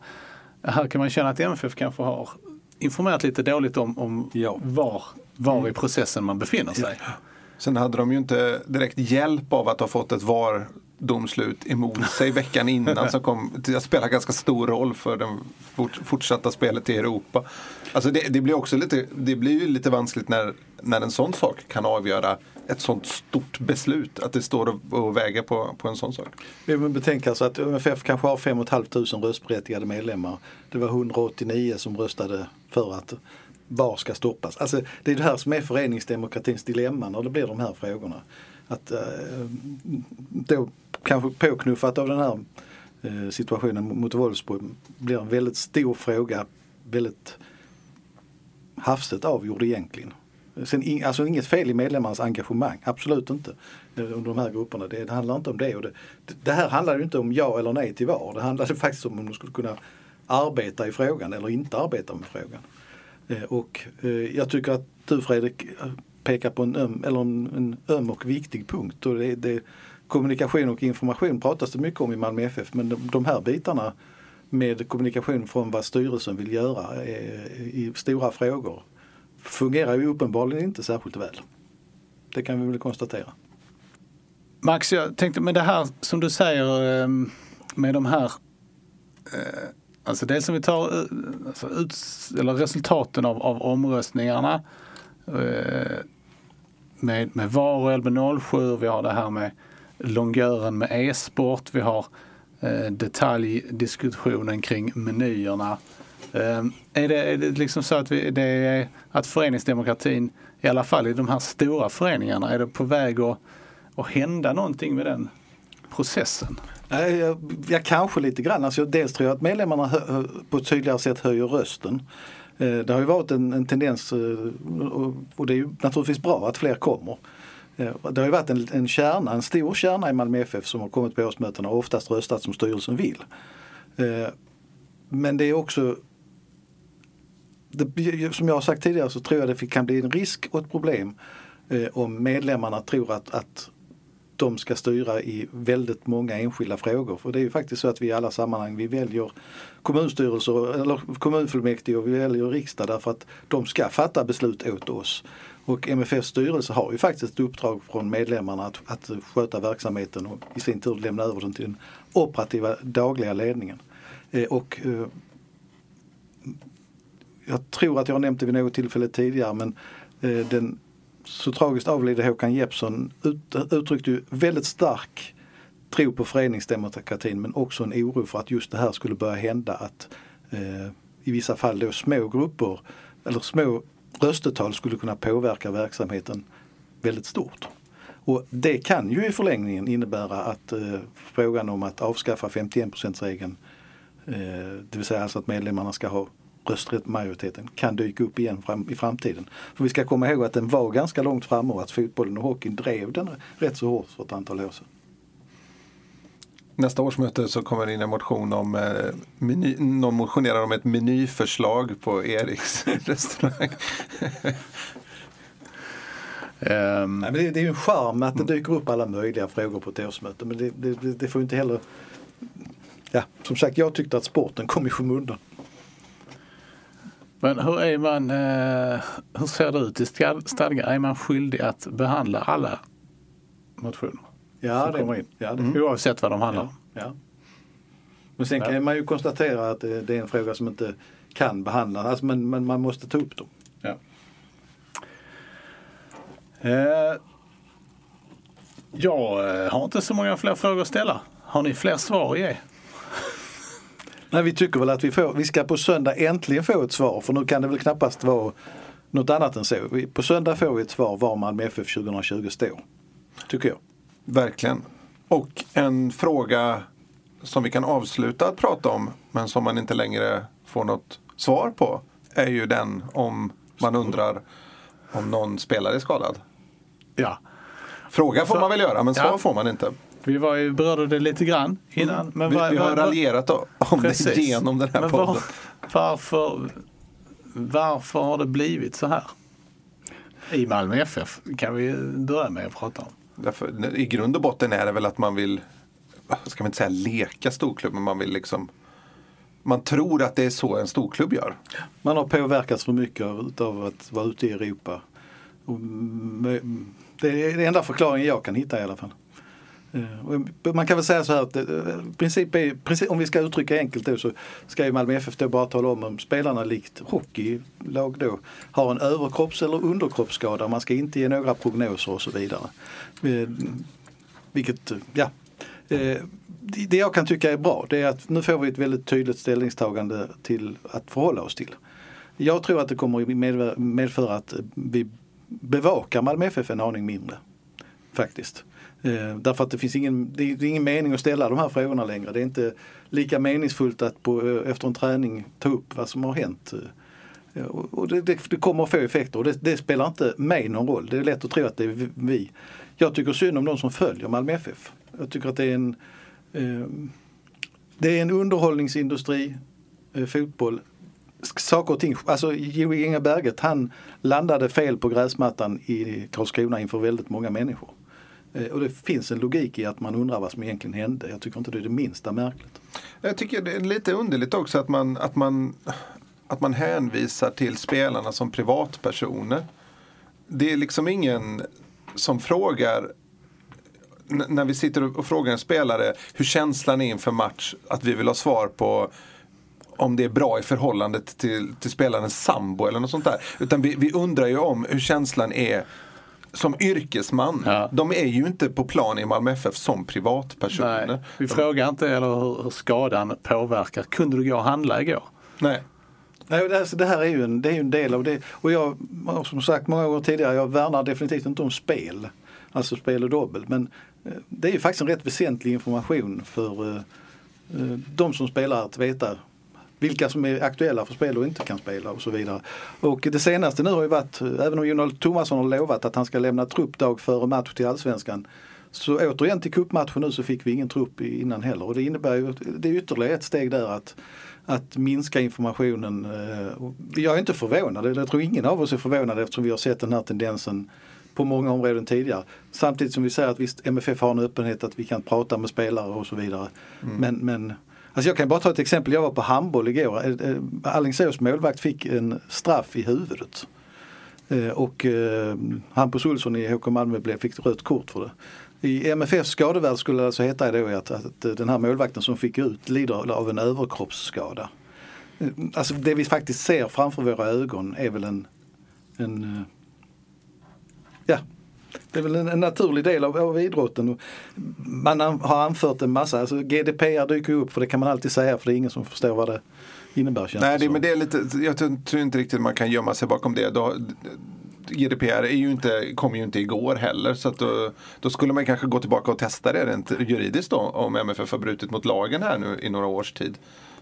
Speaker 5: Här kan man känna att MFF kanske har informerat lite dåligt om, om ja. var, var i processen man befinner sig. Ja.
Speaker 7: Sen hade de ju inte direkt hjälp av att ha fått ett VAR domslut emot sig veckan innan som kom att spela ganska stor roll för det fortsatta spelet i Europa. Alltså det, det, blir också lite, det blir ju lite vanskligt när, när en sån sak kan avgöra ett sånt stort beslut. Att det står och väger på, på en sån sak.
Speaker 6: Vi måste betänka så att UMFF kanske har 5 500 röstberättigade medlemmar. Det var 189 som röstade för att VAR ska stoppas. Alltså, det är det här som är föreningsdemokratins dilemma när det blir de här frågorna. Att, eh, då kanske påknuffat av den här eh, situationen mot Wolfsburg blir en väldigt stor fråga. Väldigt hafsigt avgjord egentligen. Sen, alltså inget fel i medlemmarnas engagemang, absolut inte. Eh, under de här grupperna. Det handlar inte om det. Och det, det här handlar ju inte om ja eller nej till VAR. Det handlade faktiskt om om de skulle kunna arbeta i frågan eller inte arbeta med frågan. Eh, och jag tycker att du Fredrik pekar på en öm, eller en, en öm och viktig punkt. Och det, det, kommunikation och information pratas det mycket om i Malmö FF men de, de här bitarna med kommunikation från vad styrelsen vill göra eh, i stora frågor fungerar ju uppenbarligen inte särskilt väl. Det kan vi väl konstatera.
Speaker 5: Max, jag tänkte med det här som du säger ehm, med de här eh, Alltså dels om vi tar eh, alltså ut, eller resultaten av, av omröstningarna med, med VAR och LB07. Vi har det här med longören med e-sport. Vi har eh, detaljdiskussionen kring menyerna. Eh, är, det, är det liksom så att, vi, det är, att föreningsdemokratin, i alla fall i de här stora föreningarna, är det på väg att, att hända någonting med den processen?
Speaker 6: Eh, jag, kanske lite grann. Alltså, dels tror jag att medlemmarna på ett tydligare sätt höjer rösten. Eh, det har ju varit en, en tendens eh, och det är ju naturligtvis bra att fler kommer. Eh, det har ju varit en, en kärna, en stor kärna i Malmö FF som har kommit på årsmötena och oftast röstat som styrelsen vill. Eh, men det är också det, som jag har sagt tidigare så tror jag det kan bli en risk och ett problem eh, om medlemmarna tror att, att de ska styra i väldigt många enskilda frågor. För det är ju faktiskt så att vi i alla sammanhang vi väljer kommunstyrelser eller kommunfullmäktige och vi väljer riksdag därför att de ska fatta beslut åt oss. Och MFFs styrelse har ju faktiskt ett uppdrag från medlemmarna att, att sköta verksamheten och i sin tur lämna över den till den operativa dagliga ledningen. Eh, och eh, jag tror att jag har nämnt det vid något tillfälle tidigare men eh, den så tragiskt avlidne Håkan Jeppsson ut, uttryckte ju väldigt stark tro på föreningsdemokratin men också en oro för att just det här skulle börja hända att eh, i vissa fall då små grupper eller små röstetal skulle kunna påverka verksamheten väldigt stort. Och det kan ju i förlängningen innebära att eh, frågan om att avskaffa 51 regeln eh, det vill säga alltså att medlemmarna ska ha rösträtt majoriteten, kan dyka upp igen fram, i framtiden. För vi ska komma ihåg att den var ganska långt framme och att fotbollen och hockeyn drev den rätt så hårt för ett antal år sedan.
Speaker 7: Nästa årsmöte så kommer det in en motion om, eh, meny, någon motionerar om ett menyförslag på Eriks restaurang.
Speaker 6: Um, Nej, men det, det är ju en charm att det dyker upp alla möjliga frågor på ett årsmöte men det, det, det får inte heller Ja, som sagt jag tyckte att sporten kom i skymundan.
Speaker 5: Men hur är man, eh, hur ser det ut i stadgar? Är man skyldig att behandla alla motioner
Speaker 6: ja, det, kommer in? Ja, det. Mm.
Speaker 5: Oavsett vad de handlar om?
Speaker 6: Ja, ja. Men sen kan man ju konstatera att det är en fråga som inte kan behandlas, alltså, men, men man måste ta upp dem.
Speaker 5: Ja. Eh, jag eh, har inte så många fler frågor att ställa. Har ni fler svar att ge?
Speaker 6: Nej, vi tycker väl att vi, får, vi ska på söndag äntligen få ett svar för nu kan det väl knappast vara något annat än så. På söndag får vi ett svar var Malmö FF 2020 står. Tycker jag.
Speaker 7: Verkligen. Och en fråga som vi kan avsluta att prata om men som man inte längre får något svar på är ju den om man undrar om någon spelare är skadad.
Speaker 5: Ja.
Speaker 7: Fråga får man väl göra men svar ja. får man inte.
Speaker 5: Vi var ju, berörde det lite grann innan. Mm.
Speaker 7: Men var, vi, vi har var, raljerat om precis. det genom den här men podden. Var,
Speaker 5: varför, varför har det blivit så här? I Malmö FF kan vi börja med att prata om.
Speaker 7: Därför, I grund och botten är det väl att man vill, ska man inte säga leka storklubb, men man vill liksom man tror att det är så en storklubb gör.
Speaker 6: Man har påverkats för mycket av att vara ute i Europa. Mm, det är den enda förklaringen jag kan hitta i alla fall. Eh, man kan väl säga så här att eh, princip är, princip, om vi ska uttrycka enkelt då så ska ju Malmö FF då bara tala om om spelarna likt hockeylag då har en överkropps eller underkroppsskada. Man ska inte ge några prognoser och så vidare. Eh, vilket, ja. Det jag kan tycka är bra det är att nu får vi ett väldigt tydligt ställningstagande till att förhålla oss till. Jag tror att det kommer medföra att vi bevakar Malmö FF en aning mindre. Faktiskt. Eh, därför att det finns ingen, det är ingen mening att ställa de här frågorna längre. Det är inte lika meningsfullt att på, eh, efter en träning ta upp vad som har hänt. Eh, och det, det, det kommer att få effekter och det, det, spelar inte mig någon roll. Det är lätt att tro att det är vi. Jag tycker synd om de som följer Malmö FF. Jag tycker att det är en, eh, det är en underhållningsindustri, eh, fotboll. Saker och ting, alltså Joey Inga Berget han landade fel på gräsmattan i Karlskrona inför väldigt många människor. Eh, och det finns en logik i att man undrar vad som egentligen hände. Jag tycker inte det är det minsta märkligt.
Speaker 7: Jag tycker det är lite underligt också att man, att man, att man hänvisar till spelarna som privatpersoner. Det är liksom ingen som frågar när vi sitter och frågar en spelare hur känslan är inför match, att vi vill ha svar på om det är bra i förhållandet till, till spelarens sambo eller något sånt där. Utan vi, vi undrar ju om hur känslan är som yrkesman. Ja. De är ju inte på plan i Malmö FF som privatpersoner. Nej,
Speaker 5: vi frågar inte eller hur, hur skadan påverkar. Kunde du gå och handla igår?
Speaker 7: Nej.
Speaker 6: Nej, det, alltså, det här är ju en, det är en del av det. Och jag har som sagt många gånger tidigare, jag värnar definitivt inte om spel. Alltså spel och dobbel. Men eh, det är ju faktiskt en rätt väsentlig information för eh, eh, de som spelar att veta vilka som är aktuella för spel och inte kan spela och så vidare. Och det senaste nu har ju varit, även om Jon Thomasson har lovat att han ska lämna truppdag före match till Allsvenskan. Så återigen till cupmatchen nu så fick vi ingen trupp innan heller och det innebär ju, det är ytterligare ett steg där att att minska informationen. eh, Jag är inte förvånad, eller jag tror ingen av oss är förvånad eftersom vi har sett den här tendensen på många områden tidigare. Samtidigt som vi säger att visst MFF har en öppenhet att vi kan prata med spelare och så vidare. Men, men alltså jag kan bara ta ett exempel, jag var på handboll igår. Eh, eh, Alingsås målvakt fick en straff i huvudet. Eh, och Hampus Olsson i HK Malmö fick rött kort för det. I MFFs skadevärld skulle det alltså heta då att, att den här målvakten som fick ut lider av en överkroppsskada. Alltså det vi faktiskt ser framför våra ögon är väl en, en ja, det är väl en, naturlig del av, av idrotten. Man an- har anfört en massa, alltså GDPR dyker ju upp för det kan man alltid säga för det är ingen som förstår vad det innebär. Känns
Speaker 7: Nej, det, men det är lite, jag tror inte riktigt man kan gömma sig bakom det. Då, GDPR är ju inte, kom ju inte igår heller så då, då skulle man kanske gå tillbaka och testa det rent juridiskt då om MFF har brutit mot lagen här nu i några års tid.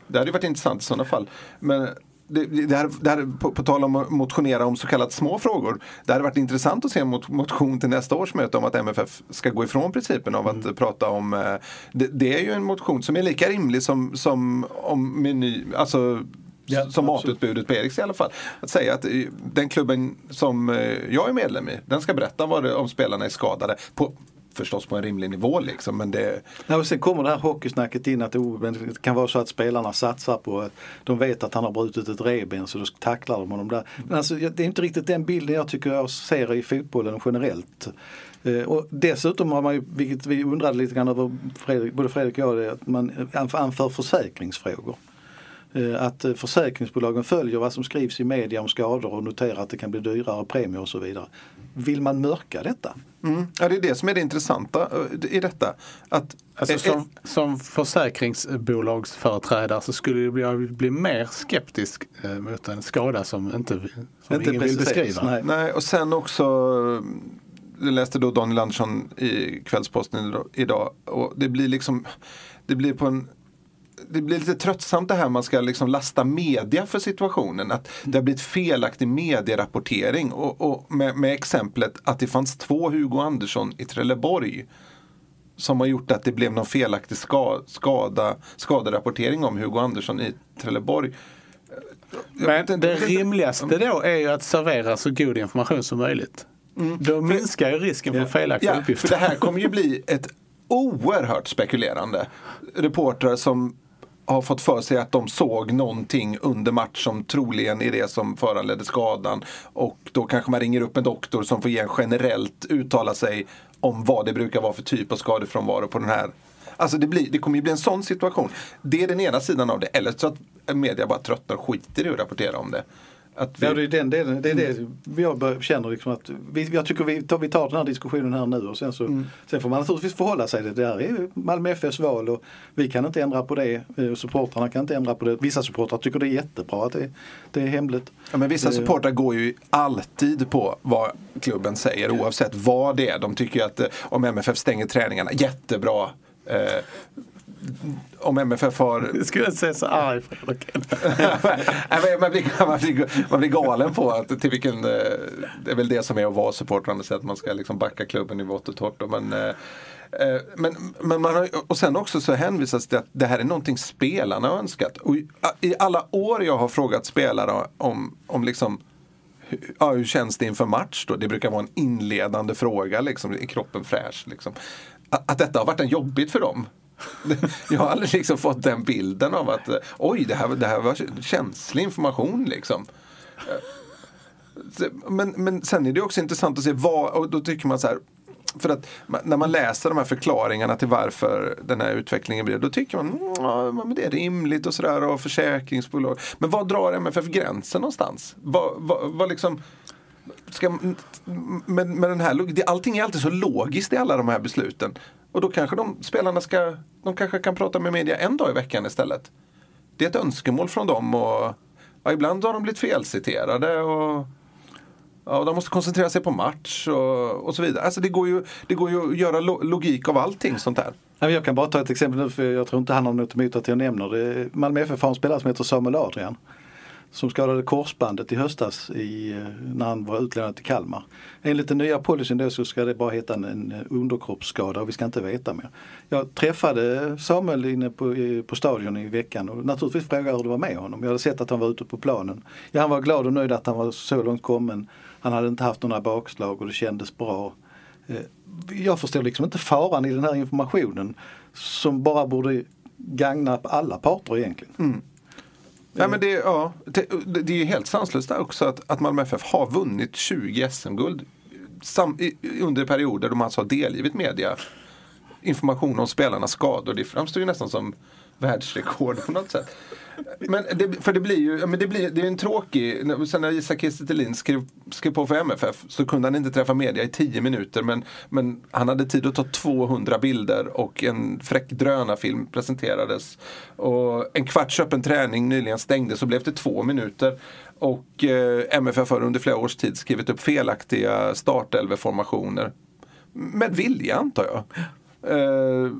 Speaker 7: Det hade ju varit intressant i sådana fall. Men det, det, här, det här, på, på tal om att motionera om så kallat små frågor. Det hade varit intressant att se en mot, motion till nästa års möte om att MFF ska gå ifrån principen av att prata om eh, det, det är ju en motion som är lika rimlig som, som om meny, alltså
Speaker 6: Ja,
Speaker 7: som
Speaker 6: absolut.
Speaker 7: matutbudet på Eriks i alla fall. Att säga att eh, den klubben som eh, jag är medlem i, den ska berätta vad det, om spelarna är skadade. På, förstås på en rimlig nivå liksom. Men det,
Speaker 6: Ja, och sen kommer det här hockeysnacket in att oh, det kan vara så att spelarna satsar på att de vet att han har brutit ett revben så då tacklar de honom där. Men alltså, det är inte riktigt den bilden jag tycker jag ser i fotbollen generellt. Eh, och dessutom har man ju, vilket vi undrade lite grann över, Fredrik, både Fredrik och jag, att man anför försäkringsfrågor. Eh, Att eh, försäkringsbolagen följer vad som skrivs i media om skador och noterar att det kan bli dyrare premier och så vidare. Vill man mörka detta?
Speaker 7: mm, ja, det är det som är det intressanta eh, i detta. Att,
Speaker 5: Alltså, som, som försäkringsbolagsföreträdare så skulle jag bli, bli mer skeptisk mot en skada som inte, som
Speaker 6: Inte
Speaker 5: ingen vill beskriva.
Speaker 6: nej.
Speaker 7: Nej, och sen också jag läste då Daniel Andersson i Kvällsposten idag- idag och det blir liksom det blir på en det blir lite tröttsamt det här man ska liksom lasta media för situationen. Att det har blivit felaktig medierapportering och, och med, med exemplet att det fanns två Hugo Andersson i Trelleborg som har gjort att det blev någon felaktig ska, skada, skaderapportering om Hugo Andersson i Trelleborg.
Speaker 5: Men
Speaker 7: inte-
Speaker 5: det rimligaste då är ju att servera så god information som möjligt. Då minskar ju risken för felaktiga
Speaker 7: Mm. Ja, för
Speaker 5: uppgifter.
Speaker 7: det här kommer ju bli ett oerhört spekulerande. Reportrar som har fått för sig att de såg någonting under match som troligen är det som föranledde skadan. Och då kanske man ringer upp en doktor som får ge generellt uttala sig om vad det brukar vara för typ av skadefrånvaro på den här. Alltså det, blir, det kommer ju bli en sån situation. Det är den ena sidan av det. Eller så att media bara tröttnar och skiter i att rapportera om det. Att vi,
Speaker 6: Ja, det är den delen. Det är det jag bör- känner liksom att vi, jag tycker vi tar, vi tar den här diskussionen här nu och sen så sen får man naturligtvis förhålla sig till det. Det här är Malmö FFs val och vi kan inte ändra på det. Eh, Supportrarna kan inte ändra på det. Vissa supportrar tycker det är jättebra att det, det är hemligt.
Speaker 7: Ja, men vissa supportrar går ju alltid på vad klubben säger oavsett vad det är. De tycker att eh, om MFF stänger träningarna, jättebra. Eh, om MFF har...
Speaker 5: Jag skulle säga så arg Fredrik.
Speaker 7: Man, blir, man, blir, man blir galen på att till vilken... eh, Det är väl det som är att vara supporter, att man ska liksom backa klubben i vått och torrt. Men, eh, eh, men, men man har, och sen också så hänvisas det att det här är någonting spelarna har önskat. Och i, alla år jag har frågat spelare om, om liksom Ja, hur känns det inför match då? Det brukar vara en inledande fråga, liksom, är kroppen fräsch? Liksom. Att, att detta har varit en jobbigt för dem. Jag har aldrig liksom fått den bilden av att oj, det här, det här var känslig information liksom. Men, men sen är det också intressant att se vad, och då tycker man så här, för att när man läser de här förklaringarna till varför den här utvecklingen blir, då tycker man ja, men det är rimligt och sådär och försäkringsbolag. Men vad drar MFF gränsen någonstans? Vad, vad, vad liksom, ska, med, med den här, allting är alltid så logiskt i alla de här besluten. Och då kanske de spelarna ska, de kanske kan prata med media en dag i veckan istället. Det är ett önskemål från dem och ja, ibland har de blivit felciterade och Ja, och de måste koncentrera sig på match och, och så vidare. Alltså det går ju, det går ju att göra logik av allting sånt här.
Speaker 6: Jag kan bara ta ett exempel nu för jag tror inte han har något emot att jag nämner det. Malmö FF har en spelare som heter Samuel Adrian. Som skadade korsbandet i höstas i, eh, när han var utlånad till Kalmar. Enligt den nya policyn då så ska det bara heta en, underkroppsskada och vi ska inte veta mer. Jag träffade Samuel inne på, på stadion i veckan och naturligtvis frågade hur det var med honom. Jag hade sett att han var ute på planen. Ja, han var glad och nöjd att han var så långt kommen. Han hade inte haft några bakslag och det kändes bra. Eh, jag förstår liksom inte faran i den här informationen som bara borde gagna alla parter egentligen.
Speaker 7: Mm. Nej, men det, ja, det, det är ju helt sanslöst där också att, att Malmö FF har vunnit 20 SM-guld under perioder då man alltså har delgivit media information om spelarnas skador. Det framstår ju nästan som världsrekord på något sätt. Men det, för det blir ju, men det, blir, det är en tråkig, sen när Isak Kiese skrev, skrev på för MFF så kunde han inte träffa media i 10 minuter men, men han hade tid att ta 200 bilder och en fräck drönarfilm presenterades. Och en kvarts öppen träning nyligen stängdes och blev till två minuter. Och eh, MFF har under flera års tid skrivit upp felaktiga startelveformationer. Med vilja antar jag. Eh,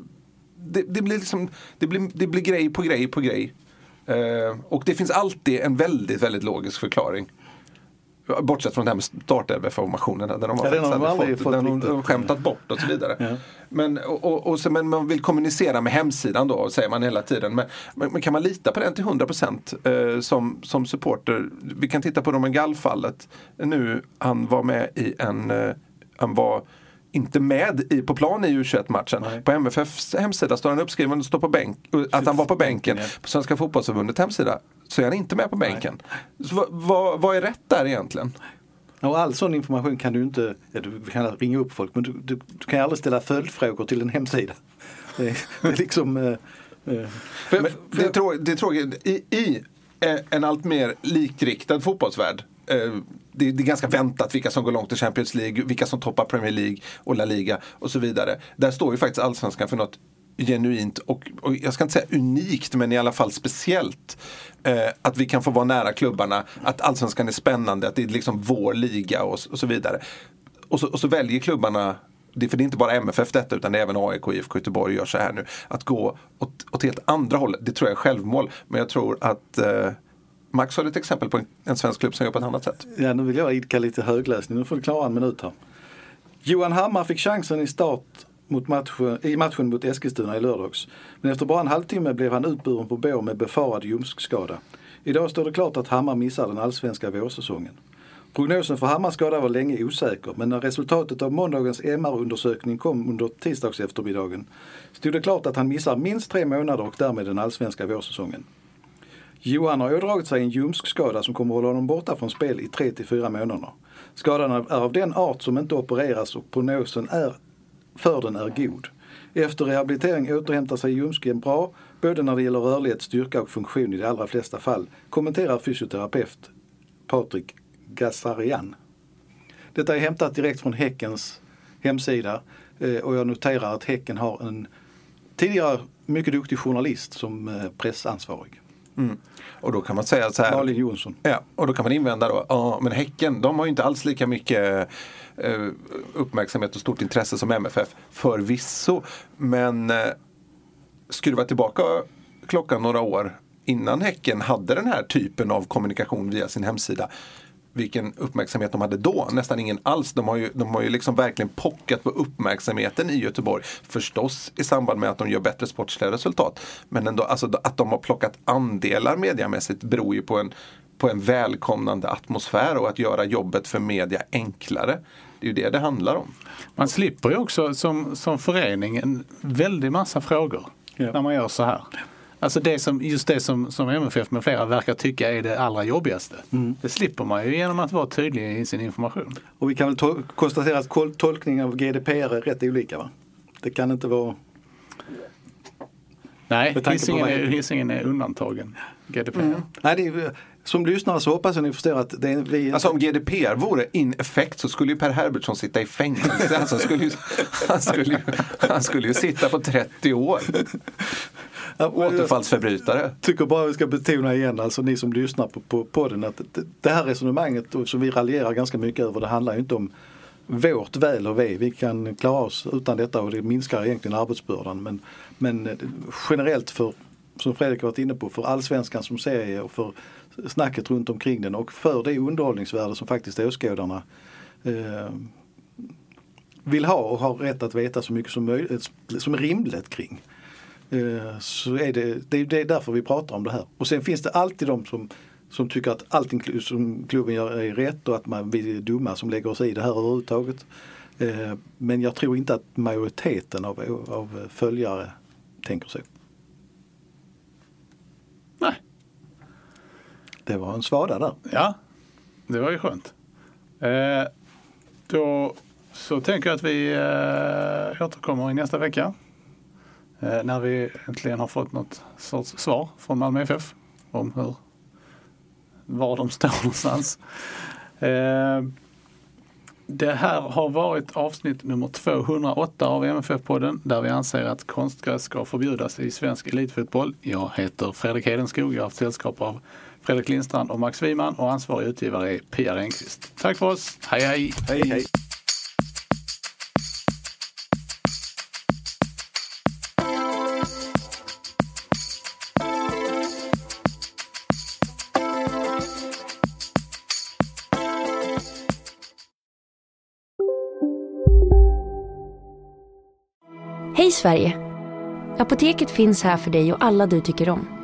Speaker 7: det, det, blir liksom, det, blir, det blir grej på grej på grej. Eh, och det finns alltid en väldigt, väldigt logisk förklaring. Bortsett från det här med startelveformationerna. Där de har, ja, den har fått, fått den de skämtat bort och så vidare. Ja. Men, och, och så, men man vill kommunicera med hemsidan då, säger man hela tiden. Men, men kan man lita på den till 100% eh, som, som supporter? Vi kan titta på Romengall-fallet. Nu, han var med i en, eh, han var inte med i, på plan i U21-matchen. På MFFs hemsida står han uppskriven står på bänk, att han var på bänken. På Svenska fotbollsförbundets hemsida så är han inte med på bänken. Så, vad, vad är rätt där egentligen?
Speaker 6: Och all sån information kan du inte, ja, du kan ringa upp folk men du, du, du kan aldrig ställa följdfrågor till en hemsida. Det är, det är liksom... Eh,
Speaker 7: eh. För, men, för, det, är trå, det är tråkigt, i, i en allt mer likriktad fotbollsvärld eh, det, är ganska väntat vilka som går långt i Champions League, vilka som toppar Premier League och La Liga och så vidare. Där står ju faktiskt allsvenskan för något genuint och, och, jag ska inte säga unikt men i alla fall speciellt. Eh, att vi kan få vara nära klubbarna, att allsvenskan är spännande, att det är liksom vår liga och, och så vidare. Och så, och så väljer klubbarna det, för det är inte bara MFF detta utan det är även AIK och IFK Göteborg gör så här nu. Att gå åt, åt helt andra hållet, det tror jag är självmål. Men jag tror att eh, Max har ett exempel på en, en svensk klubb som gör på ett annat sätt.
Speaker 6: Ja, nu vill jag idka lite högläsning. Nu får du klara en minut här. Johan Hammar fick chansen i start mot matchen, i matchen mot Eskilstuna i lördags. Men efter bara en halvtimme blev han utburen på bår med befarad ljumskskada. Idag står det klart att Hammar missar den allsvenska vårsäsongen. Prognosen för Hammars skada var länge osäker men när resultatet av måndagens MR-undersökning kom under tisdags eftermiddagen stod det klart att han missar minst tre månader och därmed den allsvenska vårsäsongen. Johan har ådragit sig en ljumskskada som kommer hålla honom borta från spel i 3 till 4 månader. Skadan är av den art som inte opereras och prognosen är, för den är god. Efter rehabilitering återhämtar sig ljumsken bra, både när det gäller rörlighet, styrka och funktion i de allra flesta fall, kommenterar fysioterapeut Patrik Gassarian. Detta är hämtat direkt från Häckens hemsida eh, och jag noterar att Häcken har en tidigare mycket duktig journalist som eh, pressansvarig.
Speaker 7: Mm. Och då kan man säga så här.
Speaker 6: Malin Jonsson.
Speaker 7: Ja, och då kan man invända då, ja men Häcken de har ju inte alls lika mycket eh, uppmärksamhet och stort intresse som MFF. Förvisso. Men eh, skruva tillbaka klockan några år innan Häcken hade den här typen av kommunikation via sin hemsida vilken uppmärksamhet de hade då. Nästan ingen alls. De har ju, de har ju liksom verkligen pockat på uppmärksamheten i Göteborg. Förstås i samband med att de gör bättre sportsliga resultat. Men ändå, alltså, att de har plockat andelar mediamässigt beror ju på en, på en välkomnande atmosfär och att göra jobbet för media enklare. Det är ju det det handlar om.
Speaker 5: Man slipper ju också som, som förening en väldig massa frågor ja. när man gör så här. Alltså det som, just det som, som MFF med flera verkar tycka är det allra jobbigaste. Mm. Det slipper man ju genom att vara tydlig i sin information.
Speaker 6: Och vi kan väl konstatera att tolkningen av GDPR är rätt olika va? Det kan inte vara...
Speaker 5: Nej, Hisingen är, är undantagen GDPR. Mm.
Speaker 6: Nej, det är, som lyssnare så hoppas jag ni förstår att det är vi...
Speaker 7: Alltså om GDPR vore in effekt så skulle ju Per Herbertsson sitta i fängelse. Alltså, skulle ju, han, skulle ju, han skulle ju sitta på 30 år. Återfallsförbrytare. Jag
Speaker 6: tycker bara vi ska betona igen, alltså ni som lyssnar på, på podden, att det, här resonemanget som vi raljerar ganska mycket över, det handlar ju inte om vårt väl och ve. Vi kan klara oss utan detta och det minskar egentligen arbetsbördan. Men, men generellt för, som Fredrik varit inne på, för allsvenskan som serie och för snacket runt omkring den och för det underhållningsvärde som faktiskt åskådarna eh, vill ha och har rätt att veta så mycket som, möjligt, eh, som är rimligt kring. Eh, så är det, det, är därför vi pratar om det här. Och sen finns det alltid de som, som tycker att allting som klubben gör är rätt och att man, vi är dumma som lägger oss i det här överhuvudtaget. Eh, men jag tror inte att majoriteten av, av följare tänker så.
Speaker 5: Nej.
Speaker 6: Det var en svada där.
Speaker 5: Ja, det var ju skönt. Eh, då så tänker jag att vi eh, återkommer i nästa vecka. Eh, när vi äntligen har fått något sorts svar från Malmö FF om hur, var de står någonstans. Eh, det här har varit avsnitt nummer 208 av MFF-podden där vi anser att konstgräs ska förbjudas i svensk elitfotboll. Jag heter Fredrik Hedenskog. Jag har haft sällskap av Fredrik Lindstrand och Max Wiman och ansvarig utgivare är Pia Renqvist. Tack för oss. Hej hej!
Speaker 6: Hej hej!
Speaker 8: Hej Sverige! Apoteket finns här för dig och alla du tycker om.